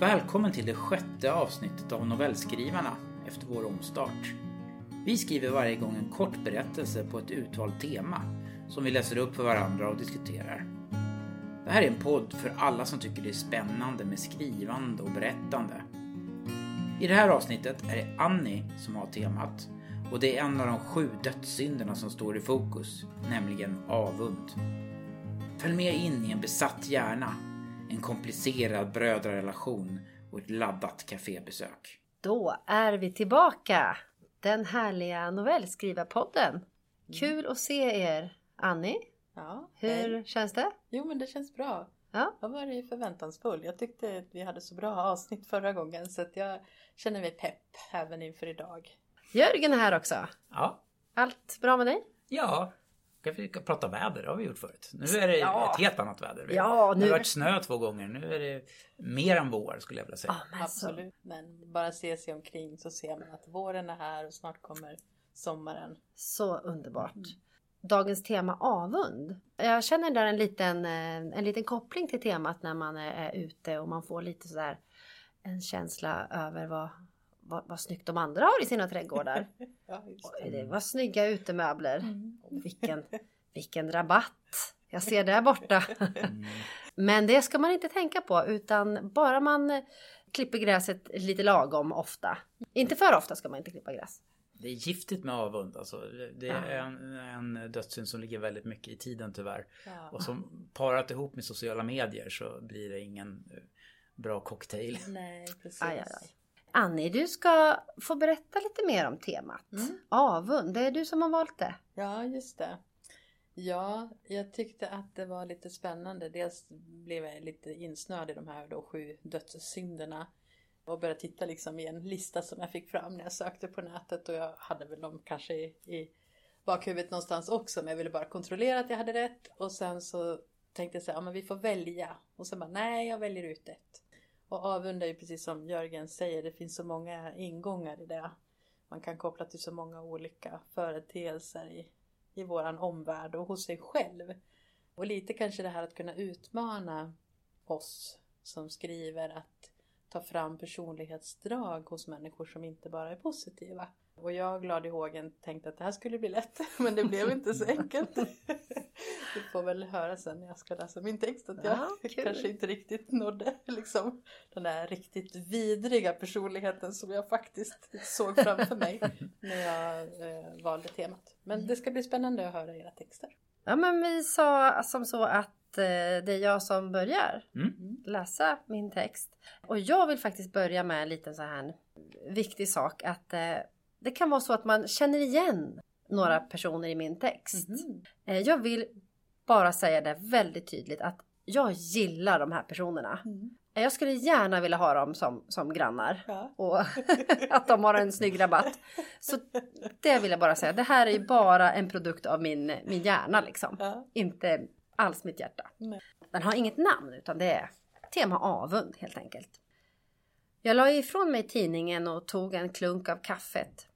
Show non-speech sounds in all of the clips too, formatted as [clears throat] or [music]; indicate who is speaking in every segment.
Speaker 1: Välkommen till det sjätte avsnittet av Novellskrivarna efter vår omstart. Vi skriver varje gång en kort berättelse på ett utvalt tema som vi läser upp för varandra och diskuterar. Det här är en podd för alla som tycker det är spännande med skrivande och berättande. I det här avsnittet är det Annie som har temat och det är en av de sju dödssynderna som står i fokus, nämligen avund. Följ med in i en besatt hjärna, en komplicerad brödrarelation och ett laddat kafébesök.
Speaker 2: Då är vi tillbaka! Den härliga novellskrivarpodden. Kul att se er! Annie,
Speaker 3: Ja,
Speaker 2: hur
Speaker 3: hej.
Speaker 2: känns det?
Speaker 3: Jo men det känns bra.
Speaker 2: Ja.
Speaker 3: Jag var ju förväntansfull. Jag tyckte att vi hade så bra avsnitt förra gången så att jag känner mig pepp även inför idag.
Speaker 2: Jörgen är här också.
Speaker 1: Ja,
Speaker 2: Allt bra med dig?
Speaker 1: ja. Ska vi prata väder? Det har vi gjort förut. Nu är det
Speaker 2: Ja.
Speaker 1: ett helt annat väder.
Speaker 2: Ja,
Speaker 1: Det
Speaker 2: nu-
Speaker 1: har varit snö två gånger. Nu är det mer än vår skulle jag vilja säga.
Speaker 2: men så-
Speaker 3: Absolut. Men bara se sig omkring så ser man att våren är här och snart kommer sommaren.
Speaker 2: Så underbart. Dagens tema avund. Jag känner där en liten, eh, en liten koppling till temat när man är, är ute och man får lite sådär en känsla över vad, vad, vad snyggt de andra har i sina trädgårdar. [laughs]
Speaker 3: Ja, just
Speaker 2: Oj,
Speaker 3: det.
Speaker 2: var snygga utemöbler.
Speaker 3: Mm.
Speaker 2: Vilken, vilken rabatt jag ser där borta. Men det ska man inte tänka på utan bara man eh, klipper gräset lite lagom ofta. Inte för ofta ska man inte klippa gräs.
Speaker 1: Det är giftigt med avund. Alltså. Det- är en, en dödssynd som ligger väldigt mycket i tiden tyvärr.
Speaker 3: Ja.
Speaker 1: Och som parat ihop med sociala medier så blir det ingen eh, bra cocktail.
Speaker 3: Nej, precis.
Speaker 2: Aj, aj, aj. Annie, du ska få berätta lite mer om temat.
Speaker 3: Mm.
Speaker 2: Avund, det är du som har valt det.
Speaker 3: Ja, just det. Ja, jag tyckte att det var lite spännande. Dels blev jag lite insnöad i de här då sju dödssynderna. Och började titta liksom i en lista som jag fick fram när jag sökte på nätet. Och jag hade väl dem kanske i, i bakhuvudet någonstans också. Men jag ville bara kontrollera att jag hade rätt. Och sen så tänkte jag så här, ja men vi får välja. Och sen bara, nej jag väljer ut ett. Och avund är ju precis som Jörgen säger, det finns så många ingångar i det. Man kan koppla till så många olika företeelser i, i våran omvärld och hos sig själv. Och lite kanske det här att kunna utmana oss som skriver att ta fram personlighetsdrag hos människor som inte bara är positiva. Och jag glad i hågen tänkte att det här skulle bli lätt, [laughs] men det blev inte så enkelt. [laughs] Vi får väl höra sen när jag ska läsa min text att jag
Speaker 2: Ja,
Speaker 3: kanske inte riktigt nådde [laughs] liksom, den där riktigt vidriga personligheten som jag faktiskt såg framför mig när jag eh, valde temat. Men det ska bli spännande att höra era texter.
Speaker 2: Ja, men vi sa som så att eh, det är jag som börjar
Speaker 1: Mm.
Speaker 2: läsa min text. Och jag vill faktiskt börja med en liten så här viktig sak att eh, det kan vara så att man känner igen några personer i min text. Eh, jag vill bara säga det väldigt tydligt att jag gillar de här personerna.
Speaker 3: Mm.
Speaker 2: Jag skulle gärna vilja ha dem som, som grannar.
Speaker 3: Ja.
Speaker 2: Och [laughs] att de har en snygg rabatt. Så det vill jag bara säga. Det här är ju bara en produkt av min, min hjärna liksom.
Speaker 3: Ja.
Speaker 2: Inte alls mitt hjärta.
Speaker 3: Nej.
Speaker 2: Den har inget namn utan det är tema avund helt enkelt. Jag la ifrån mig tidningen och tog en klunk av kaffet.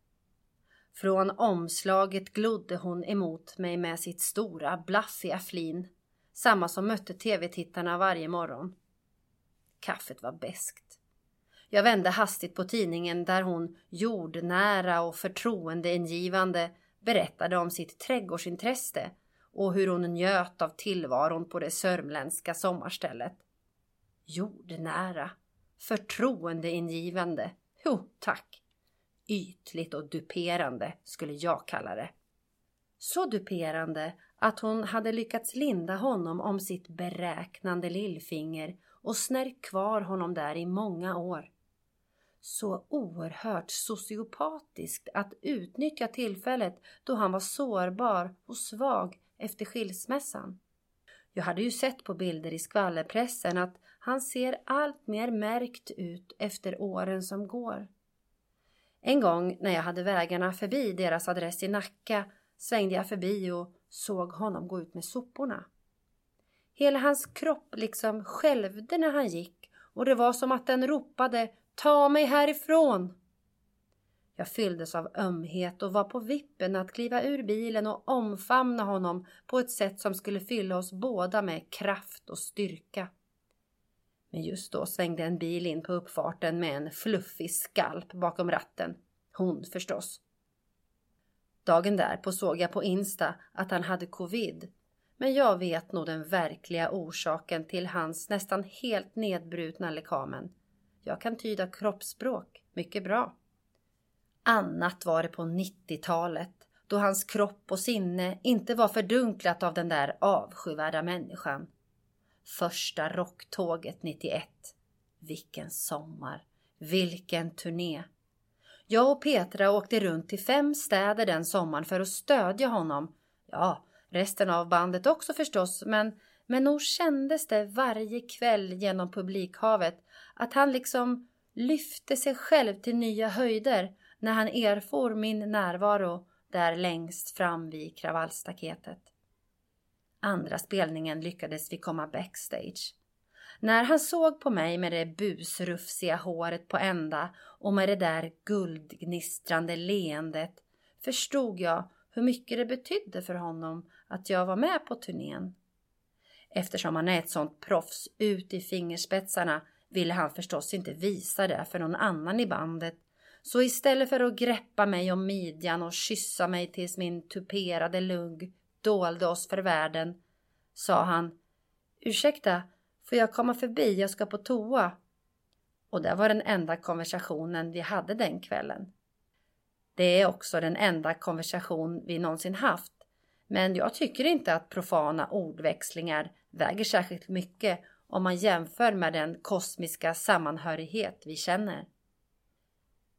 Speaker 2: Från omslaget glodde hon emot mig med sitt stora blaffiga flin. Samma som mötte tv-tittarna varje morgon. Kaffet var beskt. Jag vände hastigt på tidningen där hon jordnära och förtroendeingivande berättade om sitt trädgårdsintresse och hur hon njöt av tillvaron på det sörmländska sommarstället. Jordnära, förtroendeingivande, jo tack. Ytligt och duperande skulle jag kalla det. Så duperande att hon hade lyckats linda honom om sitt beräknande lillfinger och snärkt kvar honom där i många år. Så oerhört sociopatiskt att utnyttja tillfället då han var sårbar och svag efter skilsmässan. Jag hade ju sett på bilder i skvallerpressen att han ser allt mer märkt ut efter åren som går. En gång när jag hade vägarna förbi deras adress i Nacka svängde jag förbi och såg honom gå ut med soporna. Hela hans kropp liksom skälvde när han gick och det var som att den ropade Ta mig härifrån! Jag fylldes av ömhet och var på vippen att kliva ur bilen och omfamna honom på ett sätt som skulle fylla oss båda med kraft och styrka. Men just då svängde en bil in på uppfarten med en fluffig skalp bakom ratten. Hon förstås. Dagen därpå såg jag på Insta att han hade covid. Men jag vet nog den verkliga orsaken till hans nästan helt nedbrutna lekamen. Jag kan tyda kroppsspråk mycket bra. Annat var det på 90-talet då hans kropp och sinne inte var fördunklat av den där avskyvärda människan. Första rocktåget 91. Vilken sommar! Vilken turné! Jag och Petra åkte runt till fem städer den sommaren för att stödja honom. Ja, resten av bandet också förstås, men, men nog kändes det varje kväll genom publikhavet att han liksom lyfte sig själv till nya höjder när han erfor min närvaro där längst fram vid kravallstaketet. Andra spelningen lyckades vi komma backstage. När han såg på mig med det busrufsiga håret på ända och med det där guldgnistrande leendet förstod jag hur mycket det betydde för honom att jag var med på turnén. Eftersom han är ett sånt proffs ut i fingerspetsarna ville han förstås inte visa det för någon annan i bandet så istället för att greppa mig om midjan och kyssa mig tills min tuperade lugg dolde oss för världen, sa han Ursäkta, får jag komma förbi? Jag ska på toa. Och det var den enda konversationen vi hade den kvällen. Det är också den enda konversation vi någonsin haft. Men jag tycker inte att profana ordväxlingar väger särskilt mycket om man jämför med den kosmiska sammanhörighet vi känner.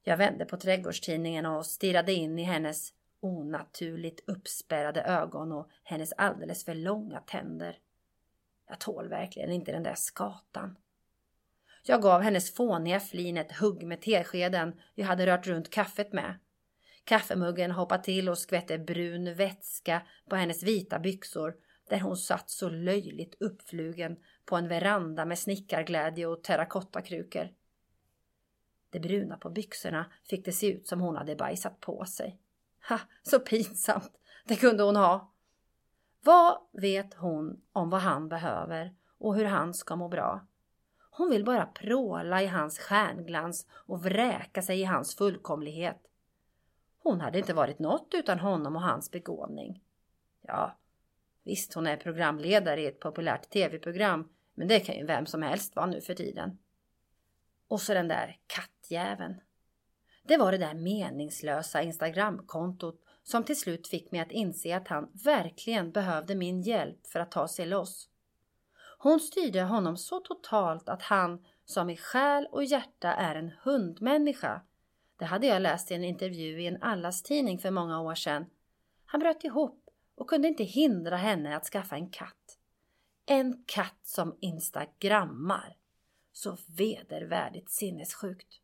Speaker 2: Jag vände på trädgårdstidningen och stirrade in i hennes onaturligt uppspärrade ögon och hennes alldeles för långa tänder. Jag tål verkligen inte den där skatan. Jag gav hennes fåniga flin ett hugg med teskeden jag hade rört runt kaffet med. Kaffemuggen hoppade till och skvätte brun vätska på hennes vita byxor där hon satt så löjligt uppflugen på en veranda med snickarglädje och terrakottakrukor. Det bruna på byxorna fick det se ut som hon hade bajsat på sig. Ha, så pinsamt! Det kunde hon ha. Vad vet hon om vad han behöver och hur han ska må bra? Hon vill bara pråla i hans stjärnglans och vräka sig i hans fullkomlighet. Hon hade inte varit något utan honom och hans begåvning. Ja, visst hon är programledare i ett populärt tv-program, men det kan ju vem som helst vara nu för tiden. Och så den där kattjäveln. Det var det där meningslösa Instagramkontot som till slut fick mig att inse att han verkligen behövde min hjälp för att ta sig loss. Hon styrde honom så totalt att han, som i själ och hjärta är en hundmänniska, det hade jag läst i en intervju i en Allas-tidning för många år sedan. Han bröt ihop och kunde inte hindra henne att skaffa en katt. En katt som instagrammar. Så vedervärdigt sinnessjukt.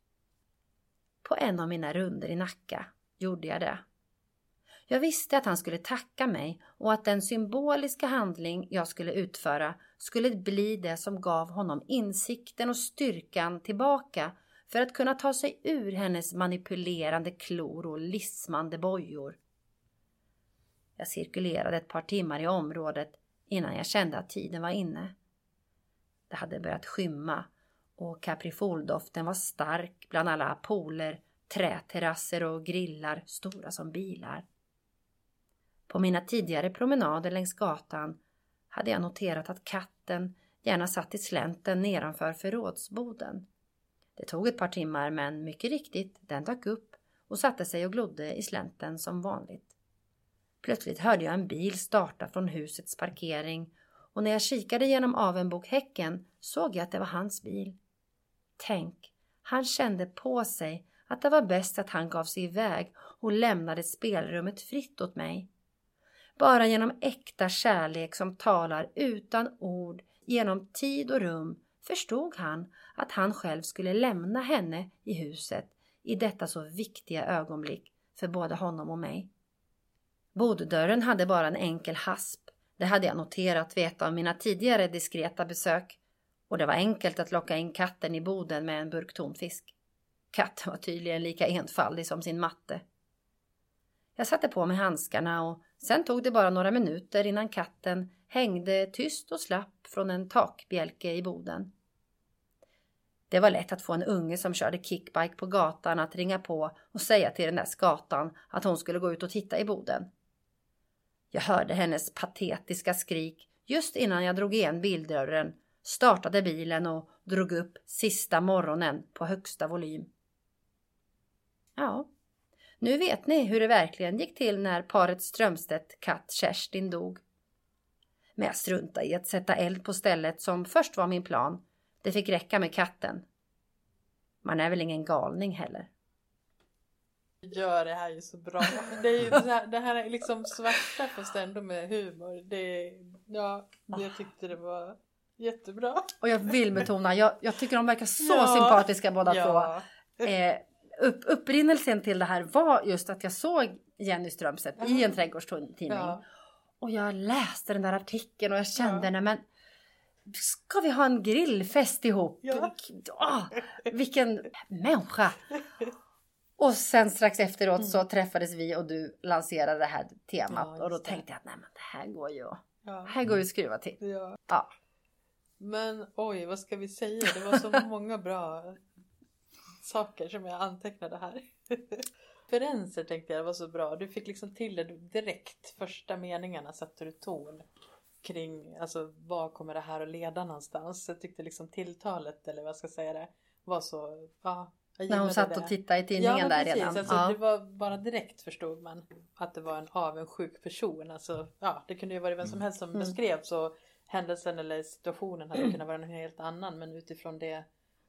Speaker 2: På en av mina runder i Nacka gjorde jag det. Jag visste att han skulle tacka mig och att den symboliska handling jag skulle utföra skulle bli det som gav honom insikten och styrkan tillbaka för att kunna ta sig ur hennes manipulerande klor och lismande bojor. Jag cirkulerade ett par timmar i området innan jag kände att tiden var inne. Det hade börjat skymma och kaprifoldoften var stark bland alla pooler, träterrasser och grillar stora som bilar. På mina tidigare promenader längs gatan hade jag noterat att katten gärna satt i slänten nedanför förrådsboden. Det tog ett par timmar men mycket riktigt, den dök upp och satte sig och glodde i slänten som vanligt. Plötsligt hörde jag en bil starta från husets parkering och när jag kikade genom avenbokhäcken såg jag att det var hans bil. Tänk, han kände på sig att det var bäst att han gav sig iväg och lämnade spelrummet fritt åt mig. Bara genom äkta kärlek som talar utan ord genom tid och rum förstod han att han själv skulle lämna henne i huset i detta så viktiga ögonblick för både honom och mig. Boddörren hade bara en enkel hasp. Det hade jag noterat vid ett av mina tidigare diskreta besök och det var enkelt att locka in katten i boden med en burk tonfisk. Katten var tydligen lika enfaldig som sin matte. Jag satte på mig handskarna och sen tog det bara några minuter innan katten hängde tyst och slapp från en takbjälke i boden. Det var lätt att få en unge som körde kickbike på gatan att ringa på och säga till den där skatan att hon skulle gå ut och titta i boden. Jag hörde hennes patetiska skrik just innan jag drog igen bildörren, startade bilen och drog upp sista morgonen på högsta volym. Ja, nu vet ni hur det verkligen gick till när paret Strömstedt katt Kerstin dog. Men jag struntade i att sätta eld på stället som först var min plan. Det fick räcka med katten. Man är väl ingen galning heller.
Speaker 3: Gör det här ju så bra. Det, är ju, det, här, det här är liksom svarta fast ändå med humor. Det, ja, jag tyckte det var jättebra.
Speaker 2: Och jag vill betona, jag, jag tycker de verkar så
Speaker 3: Ja,
Speaker 2: sympatiska båda
Speaker 3: ja.
Speaker 2: två. Eh, upp, upprinnelsen till det här var just att jag såg Jenny Strömstedt i en trädgårdstidning.
Speaker 3: Ja.
Speaker 2: Och jag läste den där artikeln och jag kände,
Speaker 3: Ja.
Speaker 2: nej men ska vi ha en grillfest ihop?
Speaker 3: Ja.
Speaker 2: Ah, vilken människa! Och sen strax efteråt så träffades vi och du lanserade det här temat
Speaker 3: Mm. Ja,
Speaker 2: och då tänkte jag att nej men det här går ju,
Speaker 3: Ja.
Speaker 2: här går ju att skruva till.
Speaker 3: Ja. Men oj, vad ska vi säga? Det var så [laughs] många bra saker som jag antecknade här. [laughs] Referenser tänkte jag var så bra. Du fick liksom till det direkt. Första meningarna satte du ton kring, alltså vad kommer det här att leda någonstans? Jag tyckte liksom tilltalet, eller vad jag ska säga det, var så, ja. Jag
Speaker 2: När hon satt
Speaker 3: det.
Speaker 2: och tittade i tidningen
Speaker 3: ja,
Speaker 2: där
Speaker 3: precis.
Speaker 2: redan.
Speaker 3: Alltså,
Speaker 2: ja.
Speaker 3: Det var bara direkt förstod man att det var en avundsjuk person. Alltså, ja, det kunde ju vara vem som helst som
Speaker 2: Mm.
Speaker 3: beskrev så händelsen eller situationen hade kunnat [clears throat] vara en helt annan men utifrån det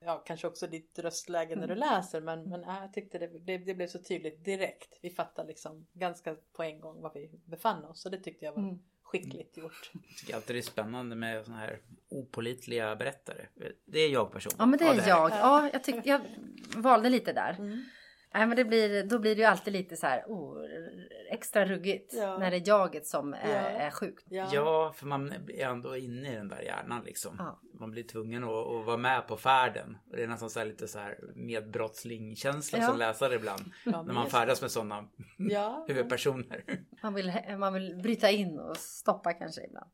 Speaker 3: Ja, kanske också ditt röstläge när du
Speaker 2: Mm.
Speaker 3: läser men, men ja, jag tyckte det, det, det blev så tydligt direkt. Vi fattade liksom ganska på en gång var vi befann oss och det tyckte jag var
Speaker 2: Mm.
Speaker 3: skickligt gjort.
Speaker 1: Jag tycker alltid det är spännande med såna här opolitliga berättare. Det är jag person.
Speaker 2: Ja men det är
Speaker 1: här.
Speaker 2: jag. Ja, jag, tyckte, jag valde lite där.
Speaker 3: Mm.
Speaker 2: Nej men det blir, då blir det ju alltid lite så här oh, extra ruggigt
Speaker 3: Ja.
Speaker 2: när det är jaget som är,
Speaker 3: Ja.
Speaker 2: är sjukt.
Speaker 3: Ja.
Speaker 1: Ja, för man är ändå inne i den där hjärnan liksom.
Speaker 2: Ja.
Speaker 1: Man blir tvungen att, att vara med på färden. Det är nästan så här lite så här medbrottsling-känsla
Speaker 2: Ja.
Speaker 1: som läsare ibland.
Speaker 3: Ja,
Speaker 1: när man färdas med sådana
Speaker 3: Ja. [laughs]
Speaker 1: huvudpersoner.
Speaker 2: Man vill, man vill bryta in och stoppa kanske ibland.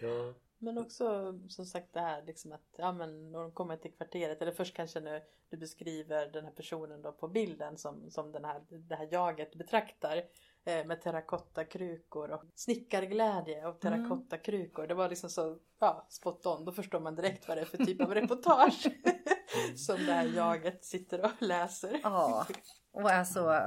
Speaker 1: Ja.
Speaker 3: Men också som sagt det här liksom att ja men när de kommer till kvarteret eller först kanske när du beskriver den här personen då på bilden som, som den här, det här jaget betraktar eh, med terrakottakrukor och snickarglädje och terrakottakrukor. Det var liksom så ja, spot on. Då förstår man direkt vad det är för typ av reportage [laughs] [laughs] som det här jaget sitter och läser.
Speaker 2: Ja, och är så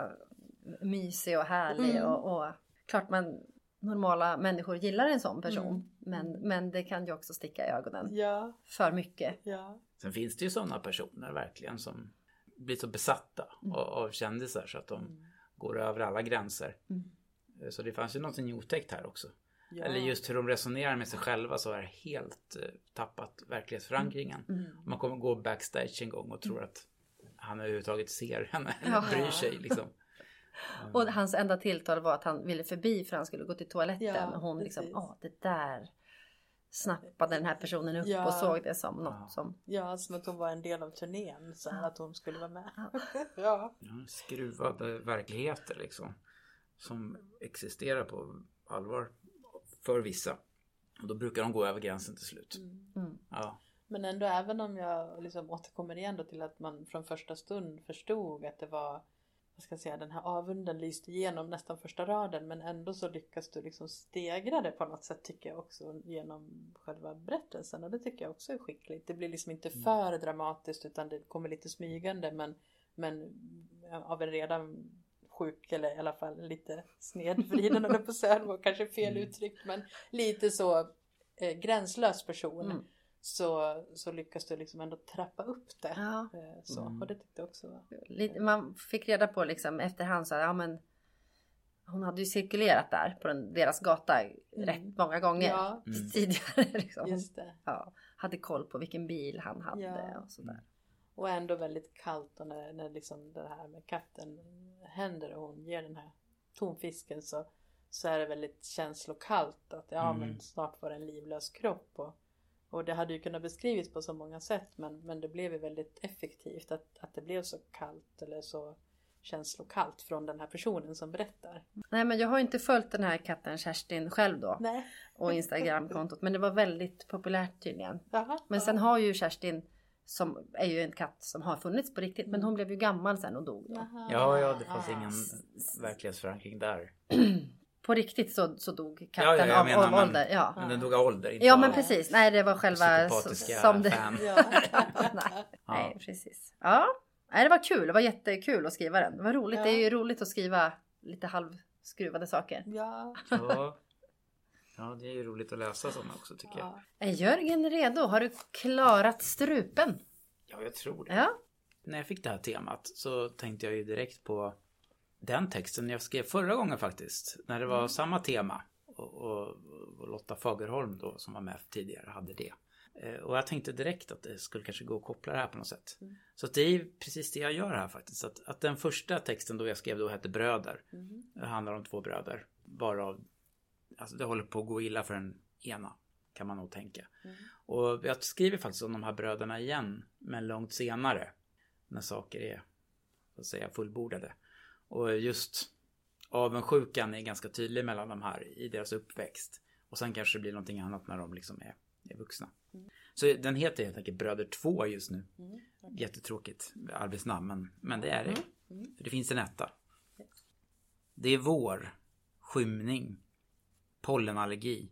Speaker 2: mysig och härlig
Speaker 3: Mm.
Speaker 2: och, och klart man normala människor gillar en sån person.
Speaker 3: Mm.
Speaker 2: Men, men det kan ju också sticka i ögonen
Speaker 3: Ja,
Speaker 2: för mycket.
Speaker 3: ja.
Speaker 1: Sen finns det ju sådana personer verkligen som blir så besatta av, av kändisar så att de går över alla gränser.
Speaker 2: Mm.
Speaker 1: Så det fanns ju någonting otäckt här också.
Speaker 3: ja.
Speaker 1: Eller just hur de resonerar med sig själva så är det helt eh, tappat verklighetsförankringen.
Speaker 2: Mm.
Speaker 1: Man kommer gå backstage en gång och tror att han överhuvudtaget ser henne eller bryr sig liksom.
Speaker 2: Och hans enda tilltal var att han ville förbi för han skulle gå till toaletten.
Speaker 3: Ja,
Speaker 2: och hon liksom, åh det där snappade den här personen upp
Speaker 3: Ja.
Speaker 2: och såg det som något
Speaker 1: Ja.
Speaker 2: som...
Speaker 3: Ja, som att hon var en del av turnén. Så att hon skulle vara med.
Speaker 2: Ja. [laughs]
Speaker 3: ja.
Speaker 1: Ja, skruvade verkligheter liksom. Som existerar på allvar för vissa. Och då brukar de gå över gränsen till slut.
Speaker 2: Mm.
Speaker 1: Ja.
Speaker 3: Men ändå även om jag liksom återkommer igen då till att man från första stund förstod att det var vad ska jag säga, den här avunden lyste igenom nästan första raden men ändå så lyckas du liksom stegra det på något sätt tycker jag också genom själva berättelsen och det tycker jag också är skickligt. Det blir liksom inte för dramatiskt utan det kommer lite smygande men, men av en redan sjuk eller i alla fall lite snedvriden eller på [laughs] var kanske fel uttryckt men lite så eh, gränslös person
Speaker 2: Mm.
Speaker 3: Så, så lyckas du liksom ändå trappa upp det.
Speaker 2: Ja.
Speaker 3: Eh, Så,
Speaker 1: Mm.
Speaker 3: och det tyckte jag också var
Speaker 2: man fick reda på liksom efterhand så här, ja men hon hade ju cirkulerat där på den, deras gata rätt många gånger
Speaker 3: Ja.
Speaker 1: Mm. [laughs]
Speaker 2: tidigare. Liksom. Hon,
Speaker 3: just det.
Speaker 2: ja, hade koll på vilken bil han hade
Speaker 3: Ja.
Speaker 2: och sådär.
Speaker 3: Och ändå väldigt kallt och när, när liksom det här med katten händer och hon ger den här tonfisken så, så är det väldigt känslokallt att ja
Speaker 1: Mm.
Speaker 3: men snart var det en livlös kropp och, och det hade ju kunnat beskrivas på så många sätt men, men det blev ju väldigt effektivt att, att det blev så kallt eller så känslokallt från den här personen som berättar.
Speaker 2: Nej men jag har inte följt den här katten Kerstin själv då
Speaker 3: Nej.
Speaker 2: och Instagramkontot men det var väldigt populärt tydligen.
Speaker 3: Jaha.
Speaker 2: Men sen har ju Kerstin som är ju en katt som har funnits på riktigt. Men hon blev ju gammal sen och dog då.
Speaker 3: Jaha.
Speaker 1: Ja, ja, det fanns ingen verklighetsförankring där. [clears throat]
Speaker 2: På riktigt så, så dog
Speaker 1: Ja,
Speaker 2: katten
Speaker 1: ja, jag
Speaker 2: av,
Speaker 1: menar,
Speaker 2: av
Speaker 1: men-
Speaker 2: ålder. Ja.
Speaker 1: Men den dog av ålder, inte
Speaker 2: ja men precis. Nej det var själva som det...
Speaker 1: fan. [laughs]
Speaker 3: Ja.
Speaker 2: Nej,
Speaker 1: Ja.
Speaker 2: nej precis. Ja, nej, det var kul. Det var jättekul att skriva den. Det var roligt.
Speaker 3: Ja.
Speaker 2: Det är ju roligt att skriva lite halvskruvade saker.
Speaker 3: Ja.
Speaker 1: Ja. ja, det är ju roligt att läsa sådana också tycker jag.
Speaker 3: Ja.
Speaker 2: Är Jörgen redo? Har du klarat strupen?
Speaker 1: Ja, jag tror det.
Speaker 2: Ja.
Speaker 1: När jag fick det här temat så tänkte jag ju direkt på den texten jag skrev förra gången faktiskt. När det var samma tema. Och, och, och Lotta Fagerholm då som var med tidigare hade det. Eh, Och jag tänkte direkt att det skulle kanske gå att koppla det här på något sätt. Så att det är precis det jag gör här faktiskt. Att, att den första texten då jag skrev då hette Bröder. Det handlar om två bröder. Varav, alltså det håller på att gå illa för den ena. Kan man nog tänka. Och jag skriver faktiskt om de här bröderna igen. Men långt senare. När saker är, så att säga, fullbordade. Och just avundsjukan är ganska tydlig mellan de här i deras uppväxt. Och sen kanske det blir någonting annat när de liksom är, är vuxna. Så den heter helt enkelt Bröder 2 just nu. Jättetråkigt arbetsnamn men, men det är det. För det finns en etta. Det är vår, skymning, pollenallergi,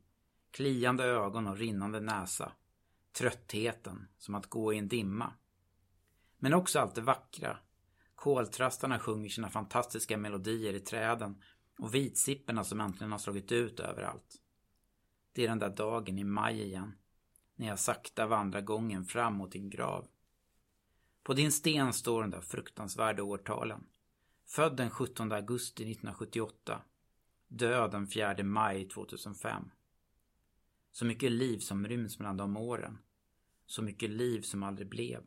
Speaker 1: kliande ögon och rinnande näsa, tröttheten som att gå i en dimma. Men också allt det vackra. Koltrastarna sjunger sina fantastiska melodier i träden och vitsipporna som äntligen har slagit ut överallt. Det är den där dagen i maj igen, när jag sakta vandrar gången fram mot din grav. På din sten står de där fruktansvärda årtalen. Född den 17 augusti 1978. Död den 4 maj 2005. Så mycket liv som ryms mellan de åren. Så mycket liv som aldrig blev.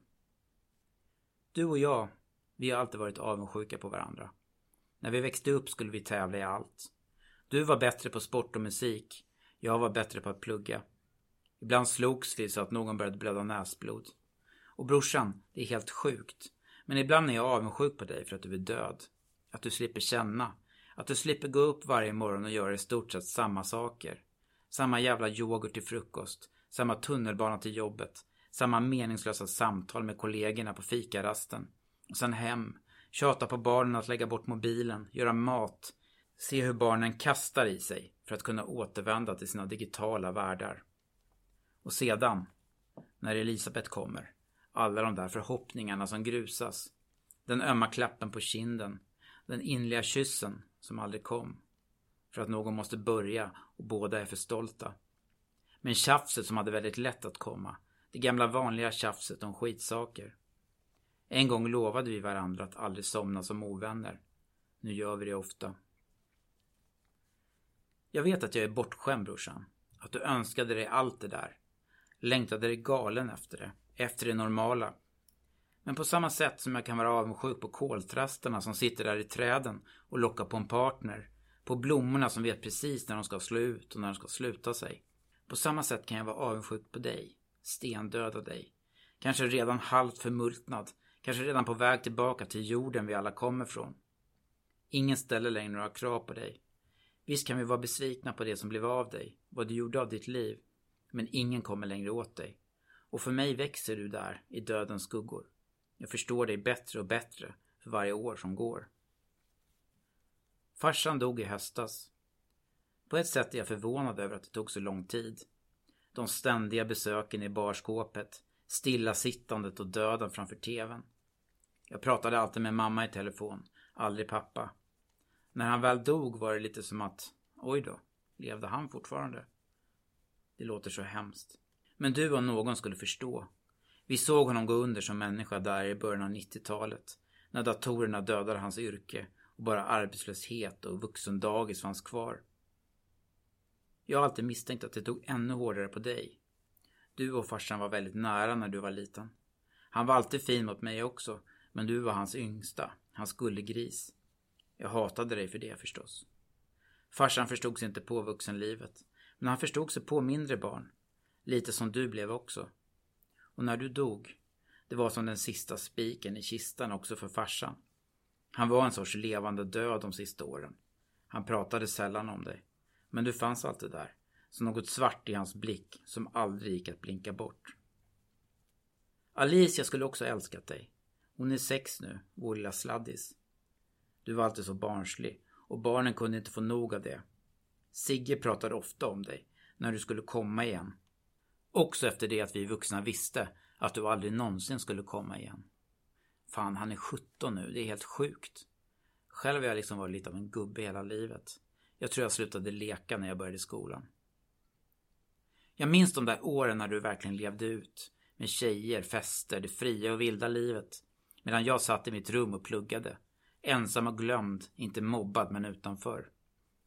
Speaker 1: Du och jag, vi har alltid varit avundsjuka på varandra. När vi växte upp skulle vi tävla i allt. Du var bättre på sport och musik. Jag var bättre på att plugga. Ibland slogs vi så att någon började blöda näsblod. Och brorsan, det är helt sjukt. Men ibland är jag avundsjuk på dig för att du är död. Att du slipper känna. Att du slipper gå upp varje morgon och göra i stort sett samma saker. Samma jävla yoghurt till frukost. Samma tunnelbana till jobbet. Samma meningslösa samtal med kollegorna på fikarasten. Och sen hem. Tjata på barnen att lägga bort mobilen. Göra mat. Se hur barnen kastar i sig för att kunna återvända till sina digitala världar. Och sedan, när Elisabeth kommer, alla de där förhoppningarna som grusas. Den ömma klappen på kinden. Den inliga kyssen som aldrig kom. För att någon måste börja och båda är för stolta. Men tjafset som hade väldigt lätt att komma. Det gamla vanliga tjafset om skitsaker. En gång lovade vi varandra att aldrig somna som ovänner. Nu gör vi det ofta. Jag vet att jag är bortskämd brorsan. Att du önskade dig allt det där. Längtade dig galen efter det. Efter det normala. Men på samma sätt som jag kan vara avundsjuk på koltrastarna som sitter där i träden och lockar på en partner. På blommorna som vet precis när de ska slå ut och när de ska sluta sig. På samma sätt kan jag vara avundsjuk på dig. Stendöda dig. Kanske redan halvt förmultnad. Kanske redan på väg tillbaka till jorden vi alla kommer från. Ingen ställer längre några krav på dig. Visst kan vi vara besvikna på det som blev av dig, vad du gjorde av ditt liv. Men ingen kommer längre åt dig. Och för mig växer du där, i dödens skuggor. Jag förstår dig bättre och bättre för varje år som går. Farsan dog i höstas. På ett sätt är jag förvånad över att det tog så lång tid. De ständiga besöken i barskåpet, stillasittandet och döden framför tvn. Jag pratade alltid med mamma i telefon, aldrig pappa. När han väl dog var det lite som att, oj då, levde han fortfarande? Det låter så hemskt. Men du och någon skulle förstå. Vi såg honom gå under som människa där i början av 90-talet. När datorerna dödade hans yrke och bara arbetslöshet och vuxendagis fanns kvar. Jag har alltid misstänkt att det tog ännu hårdare på dig. Du och farsan var väldigt nära när du var liten. Han var alltid fin mot mig också, men du var hans yngsta, hans gullegris. Jag hatade dig för det förstås. Farsan förstod sig inte på vuxenlivet, men han förstod sig på mindre barn. Lite som du blev också. Och när du dog, det var som den sista spiken i kistan också för farsan. Han var en sorts levande död de sista åren. Han pratade sällan om dig. Men du fanns alltid där. Som något svart i hans blick som aldrig gick att blinka bort. Alicia skulle också älskat dig. Hon är sex nu, vår lilla sladdis. Du var alltid så barnslig och barnen kunde inte få nog av det. Sigge pratade ofta om dig, när du skulle komma igen. Också efter det att vi vuxna visste att du aldrig någonsin skulle komma igen. Fan, han är 17 nu, det är helt sjukt. Själv har jag liksom varit lite av en gubbe hela livet. Jag tror jag slutade leka när jag började skolan. Jag minns de där åren när du verkligen levde ut. Med tjejer, fester, det fria och vilda livet. Medan jag satt i mitt rum och pluggade. Ensam och glömd, inte mobbad men utanför.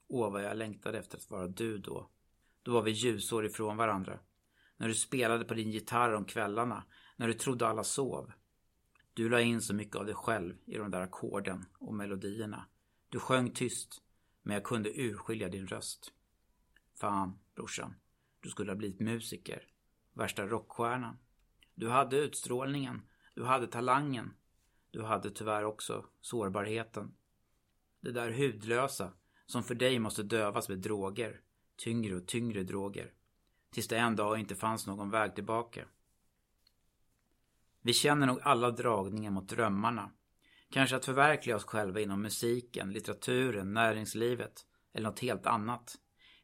Speaker 1: Åh, vad jag längtade efter att vara du då. Då var vi ljusår ifrån varandra. När du spelade på din gitarr om kvällarna. När du trodde alla sov. Du la in så mycket av dig själv i de där ackorden och melodierna. Du sjöng tyst, men jag kunde urskilja din röst. Fan, brorsan. Du skulle ha blivit musiker. Värsta rockstjärnan. Du hade utstrålningen. Du hade talangen. Du hade tyvärr också sårbarheten. Det där hudlösa som för dig måste dövas med droger. Tyngre och tyngre droger. Tills det en dag inte fanns någon väg tillbaka. Vi känner nog alla dragningar mot drömmarna. Kanske att förverkliga oss själva inom musiken, litteraturen, näringslivet eller något helt annat.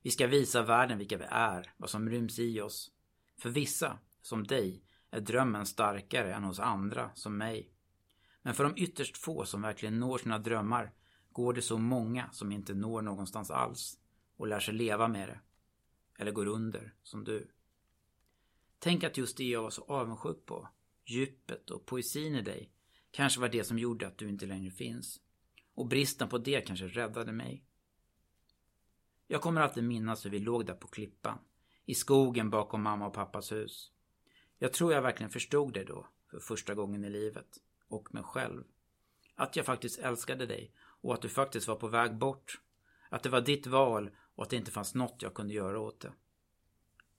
Speaker 1: Vi ska visa världen vilka vi är, vad som ryms i oss. För vissa, som dig, är drömmen starkare än hos andra, som mig. Men för de ytterst få som verkligen når sina drömmar går det så många som inte når någonstans alls och lär sig leva med det. Eller går under, som du. Tänk att just det jag var så avundsjuk på, djupet och poesin i dig, kanske var det som gjorde att du inte längre finns. Och bristen på det kanske räddade mig. Jag kommer alltid minnas hur vi låg där på klippan. I skogen bakom mamma och pappas hus. Jag tror jag verkligen förstod det då, för första gången i livet. Och mig själv. Att jag faktiskt älskade dig och att du faktiskt var på väg bort. Att det var ditt val och att det inte fanns något jag kunde göra åt det.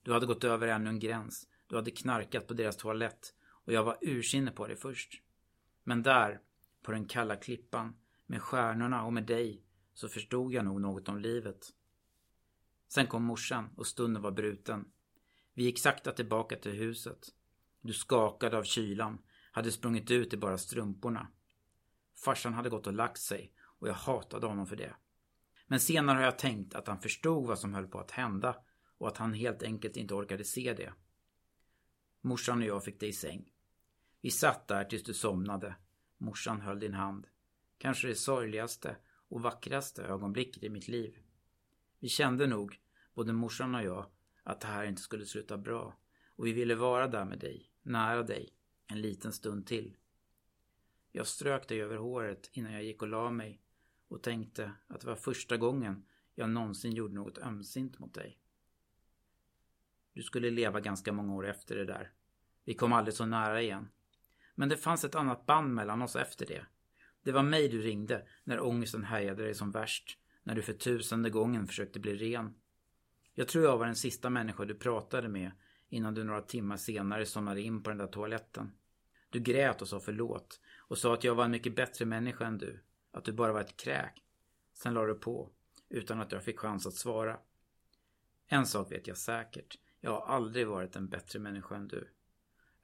Speaker 1: Du hade gått över ännu en gräns. Du hade knarkat på deras toalett och jag var ursinne på dig först. Men där, på den kalla klippan, med stjärnorna och med dig, så förstod jag nog något om livet. Sen kom morsan och stunden var bruten. Vi gick sakta tillbaka till huset. Du skakade av kylan, hade sprungit ut i bara strumporna. Farsan hade gått och lagt sig och jag hatade honom för det. Men senare har jag tänkt att han förstod vad som höll på att hända och att han helt enkelt inte orkade se det. Morsan och jag fick dig i säng. Vi satt där tills du somnade. Morsan höll din hand. Kanske det sorgligaste och vackraste ögonblicket i mitt liv. Vi kände nog, både morsan och jag, att det här inte skulle sluta bra. Och vi ville vara där med dig, nära dig, en liten stund till. Jag strök dig över håret innan jag gick och la mig och tänkte att det var första gången jag någonsin gjorde något ömsint mot dig. Du skulle leva ganska många år efter det där. Vi kom aldrig så nära igen. Men det fanns ett annat band mellan oss efter det. Det var mig du ringde när ångesten härjade dig som värst. När du för tusende gången försökte bli ren. Jag tror jag var den sista människa du pratade med innan du några timmar senare somnade in på den där toaletten. Du grät och sa förlåt och sa att jag var en mycket bättre människa än du. Att du bara var ett kräk. Sen la du på, utan att jag fick chans att svara. En sak vet jag säkert. Jag har aldrig varit en bättre människa än du.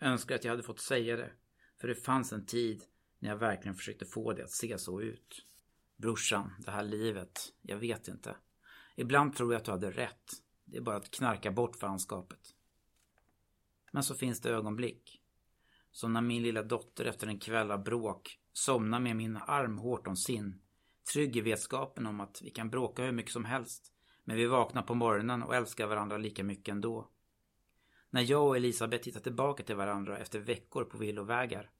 Speaker 1: Önskar att jag hade fått säga det. För det fanns en tid när jag verkligen försökte få det att se så ut. Brorsan, det här livet, jag vet inte. Ibland tror jag att du hade rätt. Det är bara att knarka bort fanskapet. Men så finns det ögonblick. Som när min lilla dotter efter en kväll av bråk somnar med min arm hårt om sin. Trygg i vetskapen om att vi kan bråka hur mycket som helst. Men vi vaknar på morgonen och älskar varandra lika mycket ändå. När jag och Elisabeth tittar tillbaka till varandra efter veckor på villovägar.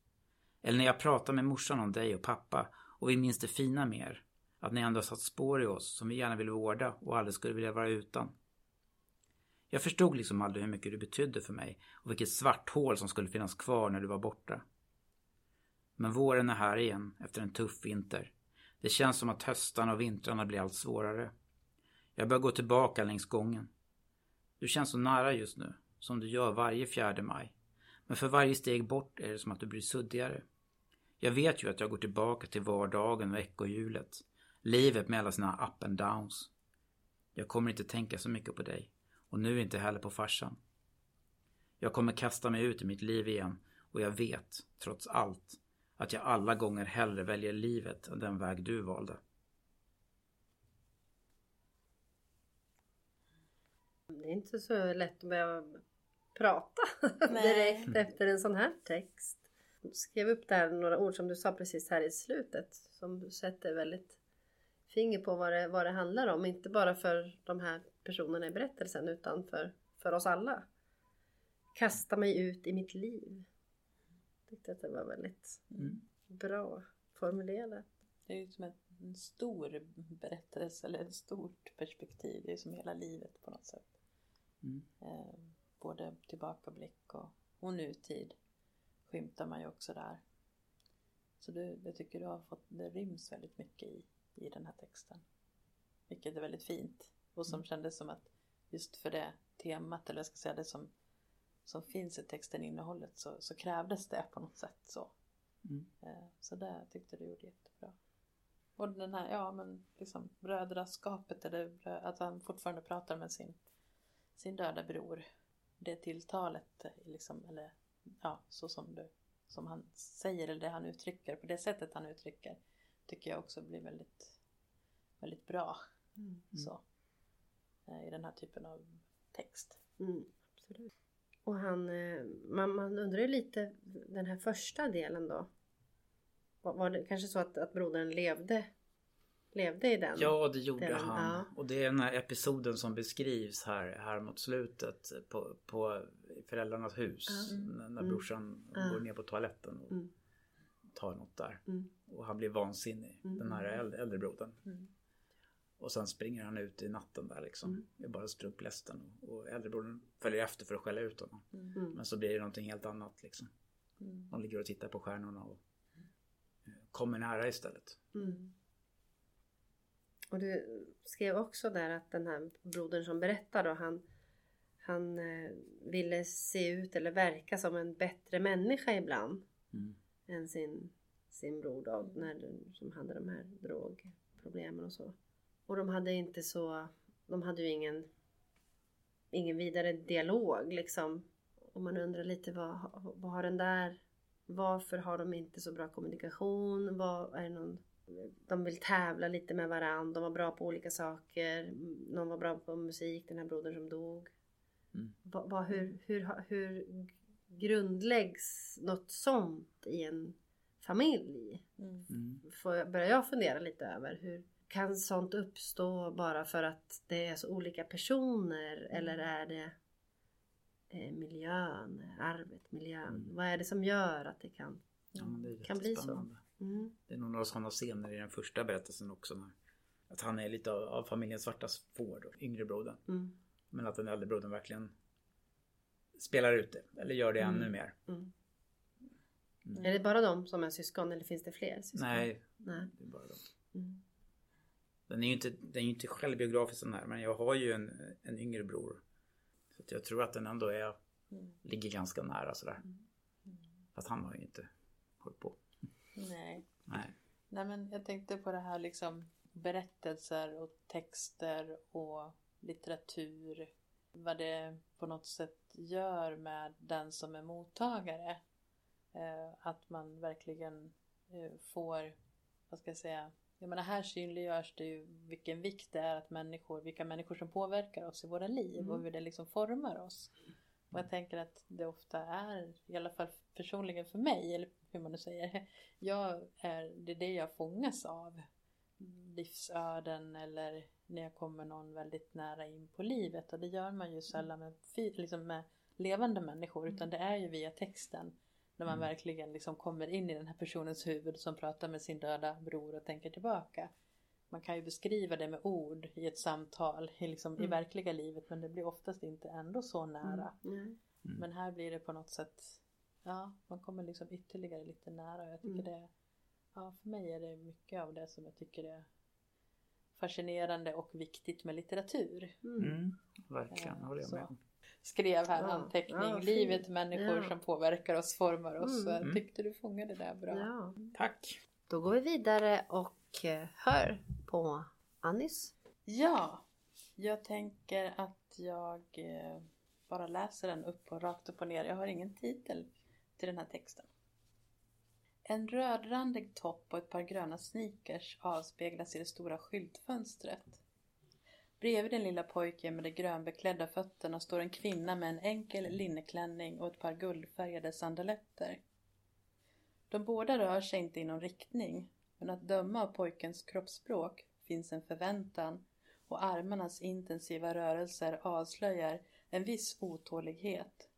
Speaker 1: Eller när jag pratar med morsan om dig och pappa och vi minns det fina mer. Att ni ändå har satt spår i oss som vi gärna vill vårda och aldrig skulle vilja vara utan. Jag förstod liksom aldrig hur mycket du betydde för mig och vilket svart hål som skulle finnas kvar när du var borta. Men våren är här igen efter en tuff vinter. Det känns som att höstarna och vintrarna blir allt svårare. Jag börjar gå tillbaka längs gången. Du känns så nära just nu, som du gör varje fjärde maj. Men för varje steg bort är det som att du blir suddigare. Jag vet ju att jag går tillbaka till vardagen och ekorrhjulet. Livet med alla sina up and downs. Jag kommer inte tänka så mycket på dig. Och nu inte heller på farsan. Jag kommer kasta mig ut i mitt liv igen Och jag vet, trots allt, att jag alla gånger hellre väljer livet än den väg du valde.
Speaker 2: Det är inte så lätt att börja prata
Speaker 3: Nej.
Speaker 2: direkt efter en sån här text. Skrev upp där några ord som du sa precis här i slutet som sätter väldigt finger på vad det, vad det handlar om. Inte bara för de här personerna i berättelsen utan för, för oss alla. Kasta mig ut i mitt liv. Jag tyckte att det var väldigt
Speaker 1: Mm.
Speaker 2: bra formulerat.
Speaker 3: Det är ju som en stor berättelse eller ett stort perspektiv. Det är som hela livet på något sätt.
Speaker 1: Mm.
Speaker 3: Eh, både tillbakablick och, och nutid skymtar man ju också där. Så du, jag tycker du har fått, det ryms väldigt mycket i, i den här texten. Vilket är väldigt fint. Och som kändes som att just för det temat, eller jag ska säga det som, som finns i texten, innehållet, så, så krävdes det på något sätt så.
Speaker 1: Mm.
Speaker 3: Eh, Så det tyckte du gjorde jättebra. Och den här, ja men liksom brödraskapet eller att han fortfarande pratar med sin, sin döda bror. Det tilltalet, eh, liksom, eller ja, så som du, som han säger eller det han uttrycker, på det sättet han uttrycker, tycker jag också blir väldigt, väldigt bra. Så. eh, I den här typen av text.
Speaker 2: Mm, absolut. Och han, eh, man, man undrar ju lite den här första delen då. Var, var det kanske så att, att brodern levde, levde i den?
Speaker 1: Ja, det gjorde
Speaker 2: Den,
Speaker 1: han.
Speaker 2: ja.
Speaker 1: Och det är den här episoden som beskrivs här, här mot slutet på, på föräldrarnas hus.
Speaker 2: Ja.
Speaker 1: När, när
Speaker 2: Mm.
Speaker 1: brorsan
Speaker 2: Ja.
Speaker 1: går ner på toaletten och
Speaker 2: Mm.
Speaker 1: tar något där.
Speaker 2: Mm.
Speaker 1: Och han blir vansinnig,
Speaker 2: Mm.
Speaker 1: den här äldre, äldre brodern.
Speaker 3: Mm.
Speaker 1: Och sen springer han ut i natten där liksom.
Speaker 2: Mm.
Speaker 1: Det är bara strumplästen. Och, och äldrebrodern följer efter för att skälla ut honom.
Speaker 2: Mm.
Speaker 1: Men så blir det någonting helt annat liksom.
Speaker 3: Mm.
Speaker 1: De ligger och tittar på stjärnorna och eh, kommer nära istället.
Speaker 2: Mm. Och du skrev också där att den här brodern som berättar då, han, han eh, ville se ut eller verka som en bättre människa ibland
Speaker 1: Mm.
Speaker 2: än sin, sin bror då, när, som hade de här drogproblemen och så. Och de hade inte så, de hade ju ingen, ingen vidare dialog liksom. Och man undrar lite vad, vad har den där, varför har de inte så bra kommunikation? Vad är det någon, de vill tävla lite med varandra, de var bra på olika saker. Någon var bra på musik, den här brodern som dog.
Speaker 1: Mm.
Speaker 2: Vad, vad, hur, hur, hur grundläggs något sånt i en familj?
Speaker 3: Mm.
Speaker 1: Mm.
Speaker 2: Får börjar jag fundera lite över. Hur kan sånt uppstå bara för att det är så olika personer? Eller är det eh, miljön, arvet, miljön?
Speaker 1: Mm.
Speaker 2: Vad är det som gör att det kan?
Speaker 1: Ja, det
Speaker 2: Kan bli så. Mm.
Speaker 1: Det är nog några sådana scener i den första berättelsen också. När, att han är lite av, av familjen Svartas får då, yngre brodern.
Speaker 2: Mm.
Speaker 1: Men att den äldre brodern verkligen spelar ut det. Eller gör det
Speaker 2: Mm.
Speaker 1: ännu mer.
Speaker 2: Mm.
Speaker 1: Mm.
Speaker 2: Är det bara de som är syskon eller finns det fler syskon?
Speaker 1: Nej,
Speaker 2: Nej.
Speaker 1: det är bara de.
Speaker 2: Mm.
Speaker 1: Den är ju inte, den är ju inte självbiografisk den här. Men jag har ju en, en yngre bror. Så att jag tror att den ändå är,
Speaker 3: Mm.
Speaker 1: ligger ganska nära sådär. Fast han har ju inte hållit på.
Speaker 3: Nej.
Speaker 1: Nej.
Speaker 3: Nej men jag tänkte på det här liksom berättelser och texter och litteratur. Vad det på något sätt gör med den som är mottagare. Eh, att man verkligen eh, får, vad ska jag säga, jag menar här synliggörs det ju vilken vikt det är att människor, vilka människor som påverkar oss i våra liv
Speaker 2: Mm.
Speaker 3: och hur det liksom formar oss. Och jag tänker att det ofta är, i alla fall personligen för mig, eller hur man nu säger, jag är, det är det jag fångas av. Livsöden eller när jag kommer någon väldigt nära in på livet. Och det gör man ju sällan med, liksom med levande människor utan det är ju via texten. När man
Speaker 1: Mm.
Speaker 3: verkligen liksom kommer in i den här personens huvud som pratar med sin döda bror och tänker tillbaka. Man kan ju beskriva det med ord i ett samtal i, liksom, i
Speaker 2: Mm.
Speaker 3: verkliga livet men det blir oftast inte ändå så nära.
Speaker 2: Mm.
Speaker 1: Mm.
Speaker 3: Men här blir det på något sätt, ja, man kommer liksom ytterligare lite nära. Jag tycker
Speaker 2: Mm.
Speaker 3: det, ja, för mig är det mycket av det som jag tycker är fascinerande och viktigt med litteratur.
Speaker 2: Mm.
Speaker 1: Mm. Verkligen,
Speaker 3: Ja,
Speaker 1: håller jag med om.
Speaker 3: Skrev här
Speaker 2: Ja,
Speaker 3: anteckning,
Speaker 2: ja,
Speaker 3: livet, människor
Speaker 2: Ja.
Speaker 3: som påverkar oss, formar oss. Så jag
Speaker 1: Mm.
Speaker 3: tyckte du fångade det där bra.
Speaker 2: Ja.
Speaker 1: Tack!
Speaker 2: Då går vi vidare och eh, hör på Annis.
Speaker 3: Ja, jag tänker att jag eh, bara läser den upp och rakt upp och ner. Jag har ingen titel till den här texten. En rödrandig topp och ett par gröna sneakers avspeglas i det stora skyltfönstret. Bredvid den lilla pojken med de grönbeklädda fötterna står en kvinna med en enkel linneklänning och ett par guldfärgade sandaletter. De båda rör sig inte i någon riktning, men att döma av pojkens kroppsspråk finns en förväntan och armarnas intensiva rörelser avslöjar en viss otålighet.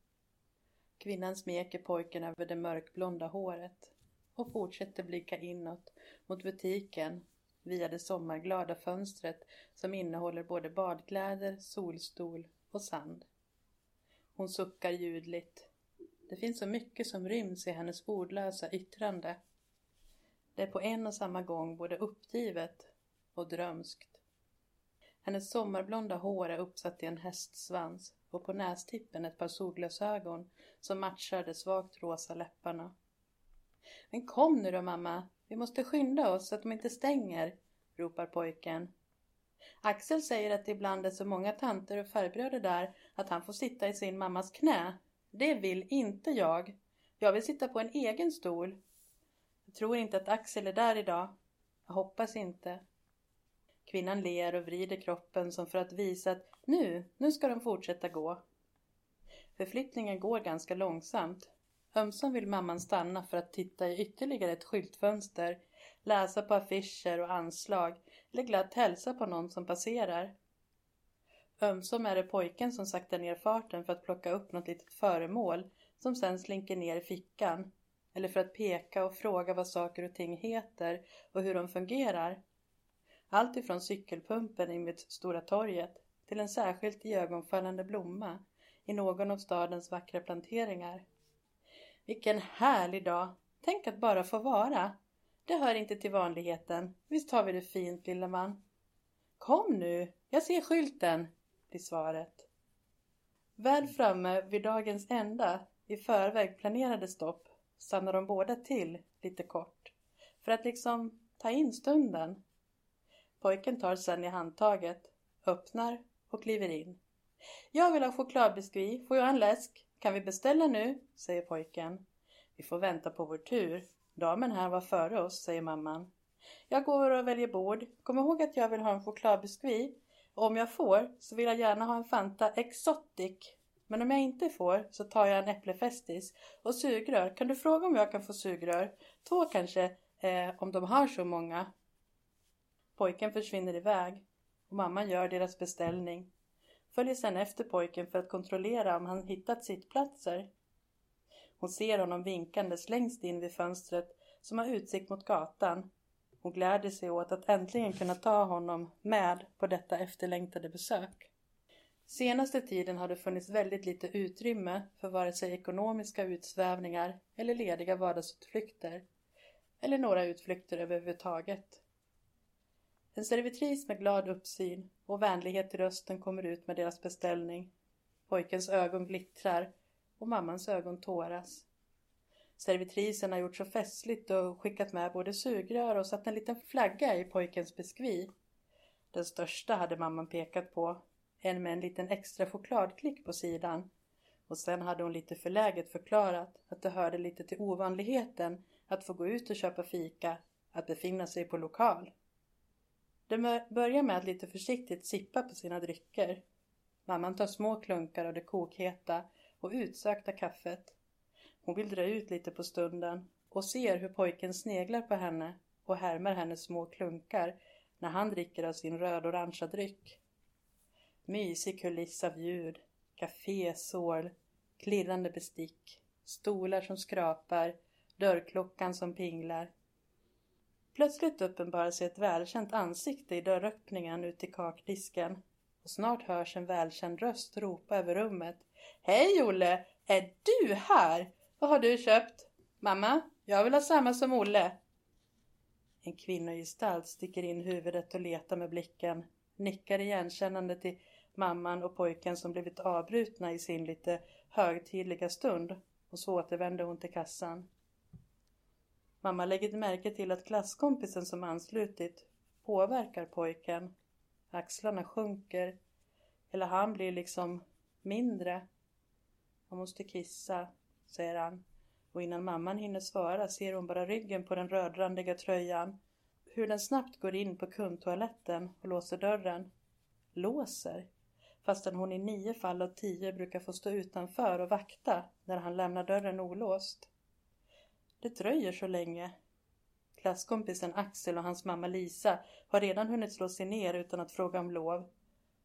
Speaker 3: Kvinnan smeker pojken över det mörkblonda håret och fortsätter blicka inåt mot butiken via det sommarglada fönstret som innehåller både badkläder, solstol och sand. Hon suckar ljudligt. Det finns så mycket som ryms i hennes ordlösa yttrande. Det är på en och samma gång både uppgivet och drömskt. Hennes sommarblonda hår är uppsatt i en hästsvans och på nästippen ett par solglasögon som matchar de svagt rosa läpparna. Men kom nu då mamma, vi måste skynda oss så att de inte stänger, ropar pojken. Axel säger att det ibland är så många tanter och farbröder där att han får sitta i sin mammas knä. Det vill inte jag. Jag vill sitta på en egen stol. Jag tror inte att Axel är där idag. Jag hoppas inte. Kvinnan ler och vrider kroppen som för att visa att nu, nu ska de fortsätta gå. Förflyttningen går ganska långsamt. Ömsom vill mamman stanna för att titta i ytterligare ett skyltfönster, läsa på affischer och anslag eller glatt hälsa på någon som passerar. Ömsom är det pojken som saktar ner farten för att plocka upp något litet föremål som sen slinker ner i fickan eller för att peka och fråga vad saker och ting heter och hur de fungerar. Allt ifrån cykelpumpen invid Stora torget till en särskilt iögonfallande blomma i någon av stadens vackra planteringar. Vilken härlig dag! Tänk att bara få vara. Det hör inte till vanligheten. Visst har vi det fint, lille man? Kom nu, jag ser skylten, blir svaret. Väl framme vid dagens enda, i förväg planerade stopp, stannar de båda till lite kort. För att liksom ta in stunden. Pojken tar sen i handtaget, öppnar och kliver in. Jag vill ha chokladbiskvi, får jag en läsk? Kan vi beställa nu? säger pojken. Vi får vänta på vår tur. Damen här var före oss, säger mamman. Jag går och väljer bord. Kom ihåg att jag vill ha en chokladbiskvi. Om jag får så vill jag gärna ha en Fanta Exotic. Men om jag inte får så tar jag en äpplefestis och sugrör. Kan du fråga om jag kan få sugrör? Två kanske, eh, om de har så många. Pojken försvinner iväg och mamman gör deras beställning följer sedan efter pojken för att kontrollera om han hittat sittplatser. Hon ser honom vinkandes längst in vid fönstret som har utsikt mot gatan. Hon gläder sig åt att äntligen kunna ta honom med på detta efterlängtade besök. Senaste tiden har det funnits väldigt lite utrymme för vare sig ekonomiska utsvävningar eller lediga vardagsutflykter. Eller några utflykter överhuvudtaget. En servitris med glad uppsyn och vänlighet i rösten kommer ut med deras beställning. Pojkens ögon glittrar och mammans ögon tåras. Servitrisen har gjort så festligt och skickat med både sugrör och satt en liten flagga i pojkens biskvi. Den största hade mamman pekat på, en med en liten extra chokladklick på sidan. Och sen hade hon lite förläget förklarat att det hörde lite till ovanligheten att få gå ut och köpa fika, att befinna sig på lokal. De börjar med att lite försiktigt sippa på sina drycker. Mamman tar små klunkar av det kokheta och utsökta kaffet. Hon vill dra ut lite på stunden och ser hur pojken sneglar på henne och härmar hennes små klunkar när han dricker av sin röd-orangea dryck. Mysig kuliss av ljud, café, klirrande bestick, stolar som skrapar, dörrklockan som pinglar. Plötsligt uppenbarar sig ett välkänt ansikte i dörröppningen ut till kakdisken och snart hörs en välkänd röst ropa över rummet. Hej Olle! Är du här? Vad har du köpt? Mamma, jag vill ha samma som Olle. En kvinnogestalt sticker in huvudet och letar med blicken, nickar igenkännande till mamman och pojken som blivit avbrutna i sin lite högtidliga stund och så återvänder hon till kassan. Mamma lägger märke till att klasskompisen som anslutit påverkar pojken. Axlarna sjunker. Eller han blir liksom mindre. Jag måste kissa, säger han och innan mamman hinner svara ser hon bara ryggen på den rödrandiga tröjan. Hur den snabbt går in på kundtoaletten och låser dörren. Låser? Fastän hon i nio fall av tio brukar få stå utanför och vakta när han lämnar dörren olåst. Det dröjer så länge. Klasskompisen Axel och hans mamma Lisa har redan hunnit slå sig ner utan att fråga om lov.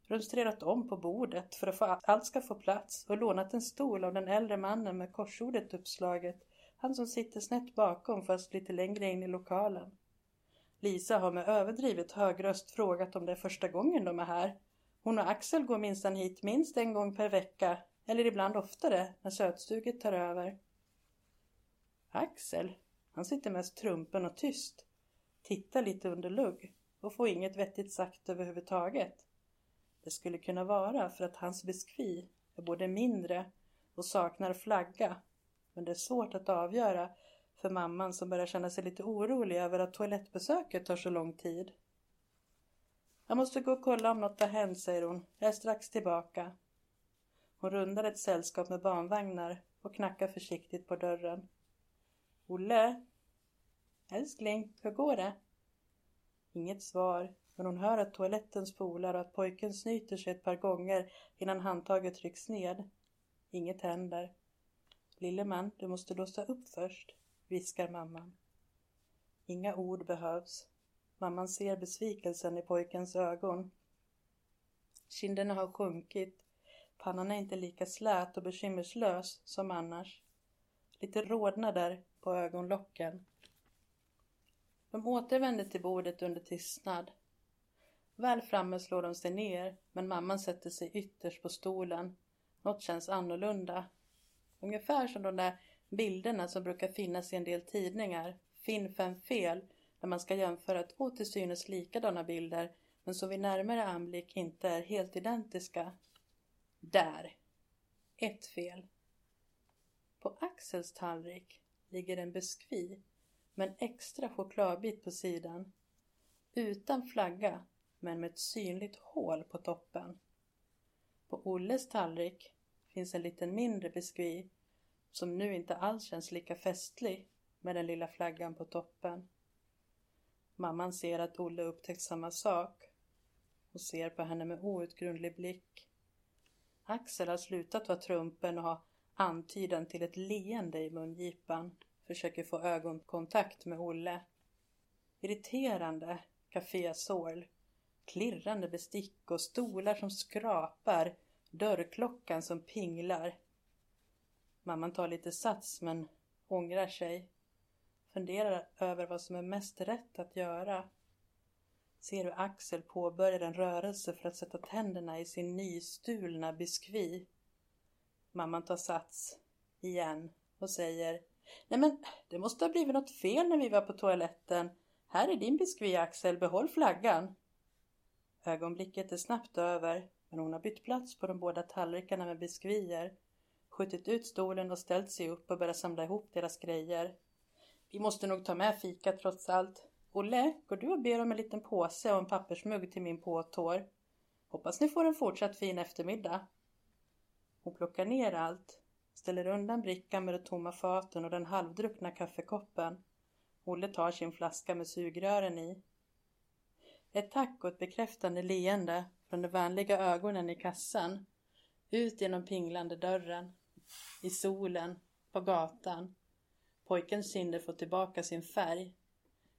Speaker 3: Rumstrerat om på bordet för att få allt ska få plats och lånat en stol av den äldre mannen med korsordet uppslaget. Han som sitter snett bakom fast lite längre in i lokalen. Lisa har med överdrivet hög röst frågat om det är första gången de är här. Hon och Axel går minsann hit minst en gång per vecka eller ibland oftare när sötstuget tar över. Axel, han sitter mest trumpen och tyst. Tittar lite under lugg och får inget vettigt sagt överhuvudtaget. Det skulle kunna vara för att hans biskvi är både mindre och saknar flagga. Men det är svårt att avgöra för mamman som börjar känna sig lite orolig över att toalettbesöket tar så lång tid. Jag måste gå och kolla om något har hänt, säger hon. Jag är strax tillbaka. Hon rundar ett sällskap med barnvagnar och knackar försiktigt på dörren. Olle? Älskling, hur går det? Inget svar, men hon hör att toaletten spolar och att pojken snyter sig ett par gånger innan handtaget trycks ned. Inget händer. Lille man, du måste låsa upp först, viskar mamman. Inga ord behövs. Mamman ser besvikelsen i pojkens ögon. Kinderna har sjunkit. Pannan är inte lika slät och bekymmerslös som annars. Lite rodnader på ögonlocken. De återvänder till bordet under tystnad. Väl framme slår de sig ner, men mamman sätter sig ytterst på stolen. Något känns annorlunda. Ungefär som de där bilderna som brukar finnas i en del tidningar. Finn fem fel, där man ska jämföra två till synes likadana bilder, men som vid närmare anblick inte är helt identiska. Där! Ett fel. På Axels tallrik ligger en biskvi med en extra chokladbit på sidan. Utan flagga men med ett synligt hål på toppen. På Olles tallrik finns en liten mindre biskvi som nu inte alls känns lika festlig med den lilla flaggan på toppen. Mamman ser att Olle upptäckt samma sak och ser på henne med outgrundlig blick. Axel har slutat vara trumpen och har antydan till ett leende i mungipan. Försöker få ögonkontakt med Olle. Irriterande kafésål klirrande bestick och stolar som skrapar, dörrklockan som pinglar. Mamman tar lite sats men ångrar sig. Funderar över vad som är mest rätt att göra. Ser hur Axel påbörjar en rörelse för att sätta tänderna i sin nystulna biskvi. Mamman tar sats igen och säger Nej men, det måste ha blivit något fel när vi var på toaletten. Här är din biskvi Axel, behåll flaggan. Ögonblicket är snabbt över, men hon har bytt plats på de båda tallrikarna med biskvier, skjutit ut stolen och ställt sig upp och börjat samla ihop deras grejer. Vi måste nog ta med fika trots allt. Olle, går du och ber om en liten påse och en pappersmugg till min påtår? Hoppas ni får en fortsatt fin eftermiddag. Hon plockar ner allt, ställer undan brickan med de tomma faten och den halvdruckna kaffekoppen. Olle tar sin flaska med sugrören i ett tack och ett bekräftande leende från de vänliga ögonen i kassan. Ut genom pinglande dörren. I solen. På gatan. Pojkens kinder får tillbaka sin färg.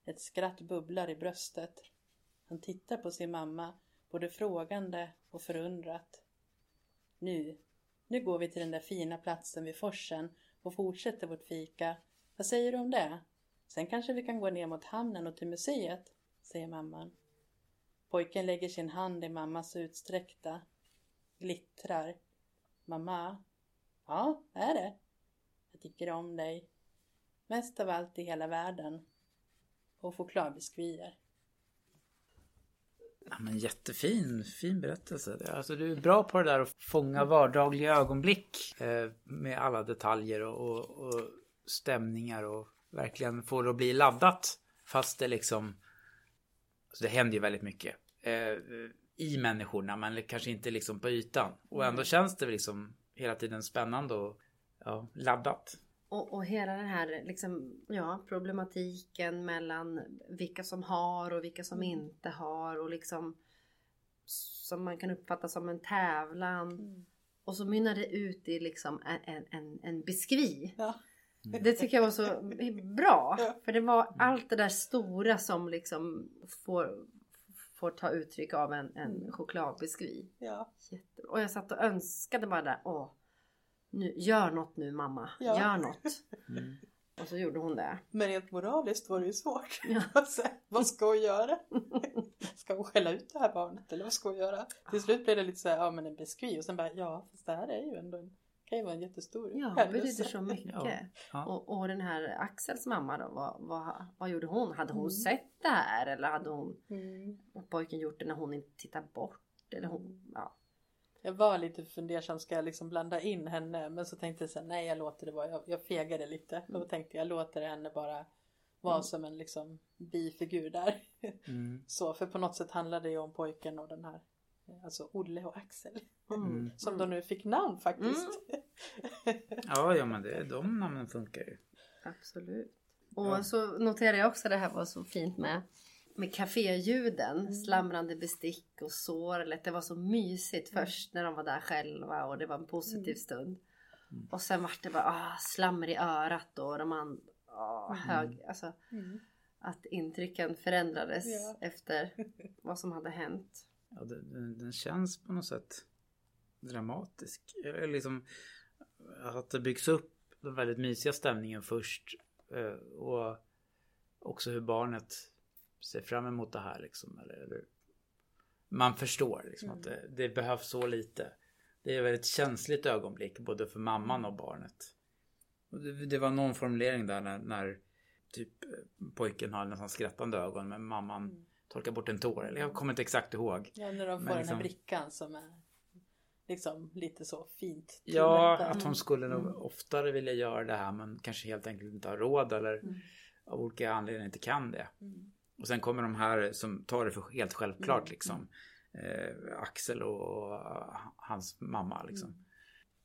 Speaker 3: Ett skratt bubblar i bröstet. Han tittar på sin mamma, både frågande och förundrat. Nu, nu går vi till den där fina platsen vid forsen och fortsätter vårt fika. Vad säger du om det? Sen kanske vi kan gå ner mot hamnen och till museet, säger mamman. Pojken lägger sin hand i mammas utsträckta. Glittrar. Mamma? Ja, är det? Jag tycker om dig. Mest av allt i hela världen. Och chokladbiskvier.
Speaker 1: Ja, men jättefin, fin berättelse. Alltså, du är bra på det där att fånga vardagliga ögonblick eh, med alla detaljer och, och, och, stämningar och verkligen få det att bli laddat. Fast det liksom... Alltså det händer ju väldigt mycket eh, i människorna men kanske inte liksom på ytan. Och ändå mm. känns det liksom hela tiden spännande och ja, laddat.
Speaker 2: Och, och hela den här liksom, ja, problematiken mellan vilka som har och vilka som
Speaker 3: Mm.
Speaker 2: inte har och liksom som man kan uppfatta som en tävlan.
Speaker 3: Mm.
Speaker 2: Och så mynnar det ut i liksom en, en, en, beskri.
Speaker 3: Ja.
Speaker 2: Det tycker jag var så bra. [laughs]
Speaker 3: Ja.
Speaker 2: För det var allt det där stora som liksom får, får ta uttryck av en, en
Speaker 3: Mm.
Speaker 2: chokladbiskvi.
Speaker 3: Ja.
Speaker 2: Jättebra. Och jag satt och önskade bara där. Åh, nu, gör något nu mamma.
Speaker 3: Ja.
Speaker 2: Gör något.
Speaker 1: Mm.
Speaker 2: Och så gjorde hon det.
Speaker 3: Men rent moraliskt var det ju svårt.
Speaker 2: Ja. [laughs]
Speaker 3: Alltså, vad ska hon göra? [laughs] Ska hon skälla ut det här barnet eller vad ska hon göra? Till slut blev det lite så här, ja men en biskvi och sen bara, ja fast det här är ju ändå en, kan ju vara en jättestor
Speaker 2: Ja, det betyder så mycket.
Speaker 1: Ja. Ja.
Speaker 2: Och, och den här Axels mamma då, vad, vad, vad gjorde hon? Hade hon
Speaker 3: Mm.
Speaker 2: sett det här eller hade hon
Speaker 3: Mm.
Speaker 2: pojken gjort det när hon inte tittar bort? Eller hon, ja.
Speaker 3: Jag var lite fundersam, ska jag liksom blanda in henne? Men så tänkte jag så här, nej jag låter det vara, jag, jag fegade lite. Då tänkte jag, jag låter henne bara vara
Speaker 2: Mm.
Speaker 3: som en liksom bifigur där.
Speaker 1: Mm. [laughs]
Speaker 3: Så, för på något sätt handlar det ju om pojken och den här, alltså Olle och Axel.
Speaker 2: Mm.
Speaker 3: Som de nu fick namn faktiskt. [laughs]
Speaker 1: Ja, ja men det, de namnen funkar ju.
Speaker 2: Absolut. Och
Speaker 1: Ja.
Speaker 2: så noterade jag också det här var så fint med med kaféljuden,
Speaker 3: Mm.
Speaker 2: slamrande bestick och sorlet. Det var så mysigt
Speaker 3: Mm.
Speaker 2: först när de var där själva och det var en positiv
Speaker 3: Mm.
Speaker 2: stund.
Speaker 1: Mm.
Speaker 2: Och sen vart det bara ah, slammer i örat då och de an, ah,
Speaker 3: Mm.
Speaker 2: hög, alltså
Speaker 3: Mm.
Speaker 2: att intrycken förändrades
Speaker 3: Ja.
Speaker 2: efter [laughs] vad som hade hänt.
Speaker 1: Ja, den, den, den känns på något sätt dramatisk. Eller liksom att det byggs upp den väldigt mysiga stämningen först. eh, Och också hur barnet ser fram emot det här liksom. Eller, eller man förstår liksom att det, det behövs så lite. Det är ett väldigt känsligt ögonblick både för mamman och barnet. Det, det var någon formulering där när, när typ pojken har nästan skrattande ögon men mamman
Speaker 3: Mm.
Speaker 1: torkar bort en tår. Eller jag kommer inte exakt ihåg.
Speaker 3: Ja, när de får
Speaker 1: Men
Speaker 3: den
Speaker 1: liksom-
Speaker 3: här brickan som är liksom lite så fint.
Speaker 1: Ja, att hon skulle nog
Speaker 3: Mm.
Speaker 1: oftare vilja göra det här men kanske helt enkelt inte har råd eller
Speaker 3: Mm.
Speaker 1: av olika anledningar inte kan det.
Speaker 3: Mm.
Speaker 1: Och sen kommer de här som tar det för helt självklart
Speaker 3: Mm.
Speaker 1: liksom. Eh, Axel och, och hans mamma liksom.
Speaker 3: Mm.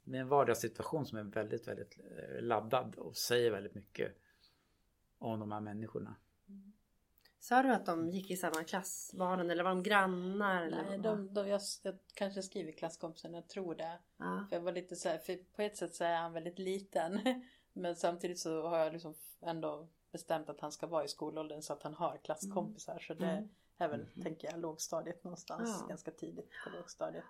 Speaker 1: Det är en vardagssituation som är väldigt, väldigt eh, laddad och säger väldigt mycket om de här människorna.
Speaker 2: Sa du att de gick i samma klass, barnen, eller var de grannar? Eller
Speaker 3: Nej, de, de, jag, jag kanske skriver klasskompisen, jag tror det.
Speaker 2: Ja.
Speaker 3: För jag var lite så här, för på ett sätt så är han väldigt liten. [laughs] Men samtidigt så har jag liksom ändå bestämt att han ska vara i skolåldern så att han har klasskompisar. Så det
Speaker 2: Mm.
Speaker 3: är väl, tänker jag, lågstadiet någonstans.
Speaker 2: Ja.
Speaker 3: Ganska tidigt på lågstadiet.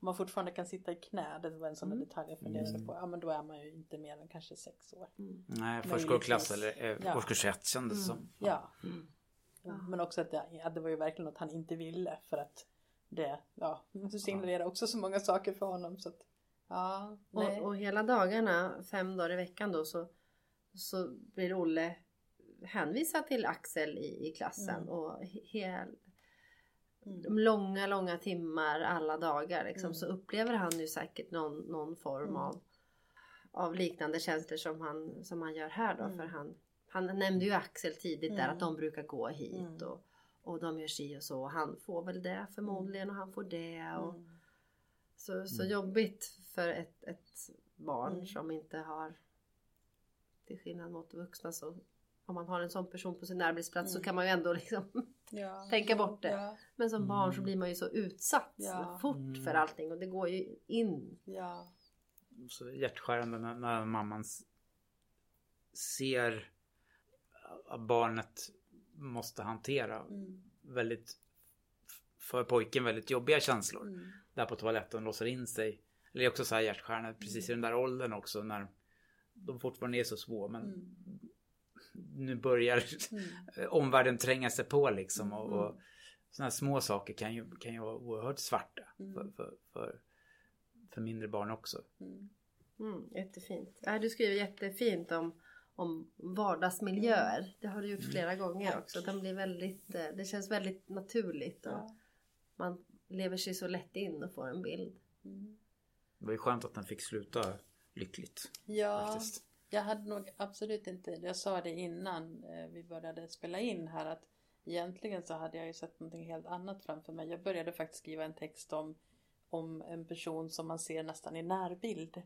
Speaker 3: Om man fortfarande kan sitta i knä, det var en sån
Speaker 2: Mm.
Speaker 3: detalj jag funderade
Speaker 1: Mm.
Speaker 3: på. Ja men då är man ju inte mer än kanske sex år.
Speaker 2: Mm.
Speaker 1: Nej, förskoleklass eller eh,
Speaker 3: Ja.
Speaker 1: årskurs ett kändes
Speaker 2: Mm.
Speaker 1: som.
Speaker 3: Ja.
Speaker 2: Mm. Ja.
Speaker 3: Men också att det, ja, det var ju verkligen något han inte ville för att det, ja, det signalerar också så många saker för honom så att, ja.
Speaker 2: Och, och hela dagarna, fem dagar i veckan då, så, så blir Olle hänvisad till Axel i, i klassen.
Speaker 3: Mm.
Speaker 2: Och he- hel,
Speaker 3: Mm.
Speaker 2: långa, långa timmar alla dagar liksom,
Speaker 3: Mm.
Speaker 2: så upplever han ju säkert någon, någon form
Speaker 3: Mm.
Speaker 2: av, av liknande känslor som han, som han gör här då.
Speaker 3: Mm.
Speaker 2: För han, han nämnde ju Axel tidigt där
Speaker 3: Mm.
Speaker 2: att de brukar gå hit
Speaker 3: Mm.
Speaker 2: och, och de gör si och så. Han får väl det förmodligen och han får det. Och,
Speaker 3: Mm.
Speaker 2: så, så
Speaker 1: Mm.
Speaker 2: jobbigt för ett, ett barn
Speaker 3: Mm.
Speaker 2: som inte har till skillnad mot vuxna så om man har en sån person på sin arbetsplats så
Speaker 3: Mm.
Speaker 2: kan man ju ändå liksom [laughs]
Speaker 3: Ja. [laughs]
Speaker 2: Tänka bort det.
Speaker 3: Ja,
Speaker 2: Men som barn så
Speaker 1: Mm.
Speaker 2: blir man ju så utsatt
Speaker 3: Ja.
Speaker 2: fort
Speaker 1: Mm.
Speaker 2: för allting och det går ju in.
Speaker 3: ja.
Speaker 1: så hjärtskärande när, när mamman ser att barnet måste hantera
Speaker 3: Mm.
Speaker 1: väldigt för pojken väldigt jobbiga känslor.
Speaker 3: Mm.
Speaker 1: Där på toaletten låser in sig. Eller också så här hjärtskärande precis i den där åldern också när de fortfarande är så små men
Speaker 3: Mm.
Speaker 1: Nu börjar
Speaker 3: Mm. [laughs]
Speaker 1: omvärlden tränga sig på liksom och,
Speaker 3: Mm.
Speaker 1: och sådana små saker kan ju, kan ju vara oerhört svarta
Speaker 3: Mm.
Speaker 1: för, för, för, för mindre barn också.
Speaker 3: Mm.
Speaker 2: Mm, jättefint. Ja, du skriver jättefint om, om vardagsmiljöer. Det har du gjort
Speaker 1: Mm.
Speaker 2: flera gånger
Speaker 3: Tack.
Speaker 2: också. De blir väldigt, eh, det känns väldigt naturligt och
Speaker 3: Ja.
Speaker 2: man lever sig så lätt in och får en bild.
Speaker 3: Mm.
Speaker 1: Det var ju skönt att den fick sluta lyckligt.
Speaker 3: Ja,
Speaker 1: Faktiskt.
Speaker 3: Jag hade nog absolut inte, jag sa det innan eh, vi började spela in här att egentligen så hade jag ju sett någonting helt annat framför mig. Jag började faktiskt skriva en text om, om en person som man ser nästan i närbild.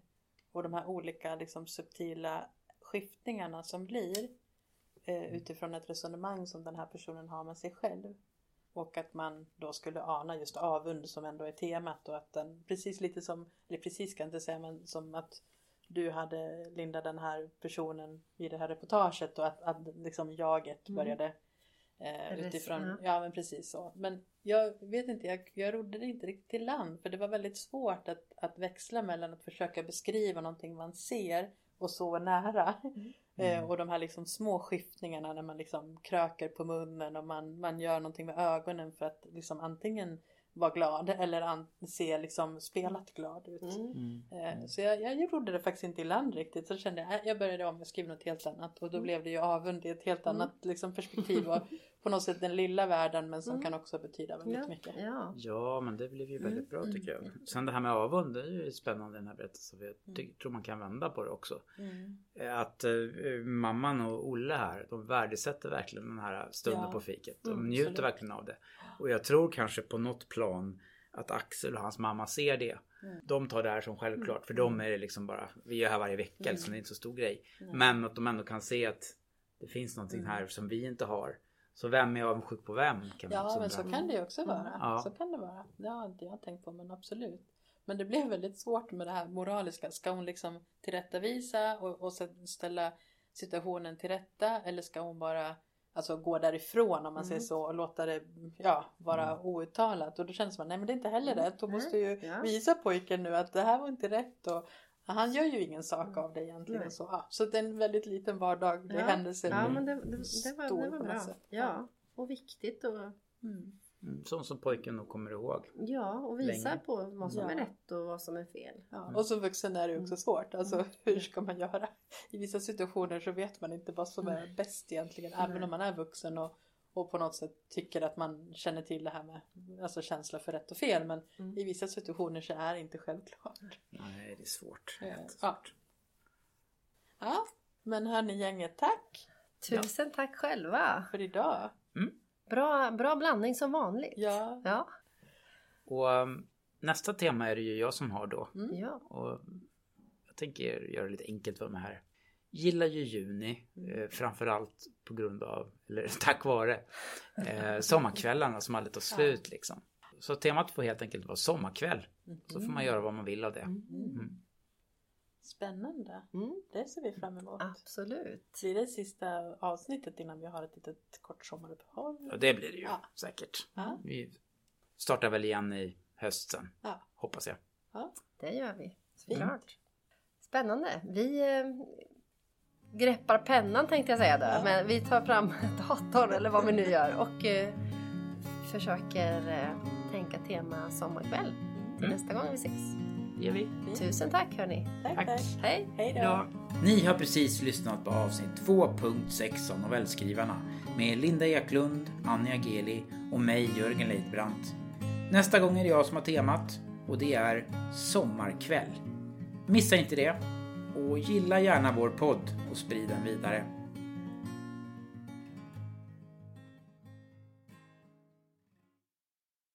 Speaker 3: Och de här olika liksom subtila skiftningarna som blir eh, utifrån ett resonemang som den här personen har med sig själv. Och att man då skulle ana just avund som ändå är temat och att den precis lite som, eller precis kan jag inte säga men som att du hade Linda den här personen i det här reportaget och att, att liksom jaget
Speaker 2: Mm.
Speaker 3: började eh, utifrån,
Speaker 2: ja.
Speaker 3: ja men precis så. Men jag vet inte, jag, jag rodde det inte riktigt till land för det var väldigt svårt att, att växla mellan att försöka beskriva någonting man ser och så nära. Eh, och de här liksom små skiftningarna när man liksom kröker på munnen och man, man gör någonting med ögonen för att liksom antingen vara glad eller an- se liksom spelat glad ut.
Speaker 2: Mm.
Speaker 3: Eh, Så jag, jag gjorde det faktiskt inte i land riktigt. Så kände jag, äh, jag började om och skrev något helt annat. Och då blev det ju avund i ett helt
Speaker 2: Mm.
Speaker 3: annat liksom, perspektiv. Och [laughs] på något sätt den lilla världen men som
Speaker 2: Mm.
Speaker 3: kan också betyda väldigt
Speaker 2: Ja,
Speaker 3: mycket.
Speaker 2: ja.
Speaker 1: Ja, men det blev ju väldigt bra
Speaker 3: Mm.
Speaker 1: tycker jag. Sen det här med avund, det är ju spännande i den här berättelsen. för Jag tror man kan vända på det också.
Speaker 3: Mm.
Speaker 1: Eh, Att eh, mamman och Olle här, de värdesätter verkligen den här stunden
Speaker 3: Ja.
Speaker 1: på fiket. De
Speaker 3: Mm,
Speaker 1: njuter
Speaker 3: absolut.
Speaker 1: verkligen av det. Och jag tror kanske på något plan att Axel och hans mamma ser det.
Speaker 3: Mm.
Speaker 1: De tar det här som självklart. För dem är det liksom bara, vi är här varje vecka
Speaker 3: Mm.
Speaker 1: så det är inte så stor grej.
Speaker 3: Mm.
Speaker 1: Men att de ändå kan se att det finns någonting
Speaker 3: Mm.
Speaker 1: här som vi inte har. Så vem är avundsjuk på vem? Kan
Speaker 3: Ja
Speaker 1: också
Speaker 3: men så kan det ju också vara.
Speaker 1: Ja.
Speaker 3: Så kan det vara. Det har inte jag tänkt på men absolut. Men det blev väldigt svårt med det här moraliska. Ska hon liksom tillrättavisa och, och ställa situationen till rätta eller ska hon bara alltså, gå därifrån om man
Speaker 2: Mm.
Speaker 3: säger så och låta det ja, vara
Speaker 1: Mm.
Speaker 3: outtalat. Och då känns som nej men det är inte heller rätt. Hon måste ju
Speaker 2: Ja.
Speaker 3: visa pojken nu att det här var inte rätt. Och, han gör ju ingen sak
Speaker 2: Mm.
Speaker 3: av det egentligen.
Speaker 2: Nej.
Speaker 3: Så, ja, så det är en väldigt liten vardaglig
Speaker 2: Ja.
Speaker 3: händelse.
Speaker 2: Ja, men det, det, det, var, det var bra. Ja, och viktigt och,
Speaker 3: Mm.
Speaker 1: Mm, Sånt som pojken nog kommer ihåg.
Speaker 2: ja, och visa
Speaker 1: Länge.
Speaker 2: på vad som
Speaker 3: Ja.
Speaker 2: är rätt och vad som är fel.
Speaker 3: Ja,
Speaker 1: Mm.
Speaker 3: och som vuxen är det också svårt. Alltså
Speaker 2: Mm.
Speaker 3: hur ska man göra? I vissa situationer så vet man inte vad som är
Speaker 2: Mm.
Speaker 3: bäst egentligen.
Speaker 2: Nej.
Speaker 3: Även om man är vuxen och, och på något sätt tycker att man känner till det här med alltså känsla för rätt och fel. Men
Speaker 2: Mm.
Speaker 3: i vissa situationer så är det inte självklart.
Speaker 1: Nej, det är svårt.
Speaker 3: Eh,
Speaker 1: Jättesvårt.
Speaker 3: Ja, men hörni gänget, tack
Speaker 2: Tusen tack själva!
Speaker 3: för idag.
Speaker 2: Bra, bra blandning som vanligt.
Speaker 3: Ja,
Speaker 2: Ja.
Speaker 1: Och um, nästa tema är det ju jag som har då.
Speaker 3: mm.
Speaker 2: ja.
Speaker 1: Och jag tänker göra det lite enkelt för mig här. Gillar ju juni, eh, framförallt på grund av, eller [laughs] tack vare, eh, sommarkvällarna som aldrig tar slut liksom. Så temat får helt enkelt vara sommarkväll. Så får man göra vad man vill av det. Mm.
Speaker 3: Spännande.
Speaker 2: Mm,
Speaker 3: Det ser vi fram emot.
Speaker 2: absolut.
Speaker 3: Blir det sista avsnittet innan vi har ett litet kort sommaruppehåll?
Speaker 1: Och det blir det ju
Speaker 3: Ja.
Speaker 1: säkert.
Speaker 3: Ja.
Speaker 1: Vi startar väl igen i höst sen,
Speaker 3: Ja.
Speaker 1: hoppas jag.
Speaker 2: Det gör vi.
Speaker 3: Fint.
Speaker 2: Såklart. Spännande. Vi eh, greppar pennan tänkte jag säga då.
Speaker 3: Ja.
Speaker 2: Men vi tar fram [laughs] datorn eller vad vi nu gör och eh, försöker eh, tänka tema sommarkväll till
Speaker 1: Mm.
Speaker 2: nästa gång vi ses.
Speaker 1: Gör vi.
Speaker 3: Fint.
Speaker 2: Tusen tack hörni.
Speaker 3: Tack,
Speaker 1: Tack.
Speaker 3: tack.
Speaker 2: Hej!
Speaker 3: Hej då.
Speaker 1: Ni har precis lyssnat på avsnitt 2.6 av Novellskrivarna med Linda Eklund, Anja Geli och mig Jörgen Leitbrandt. Nästa gång är det jag som har temat och det är sommarkväll. Missa inte det och gilla gärna vår podd och sprid den vidare.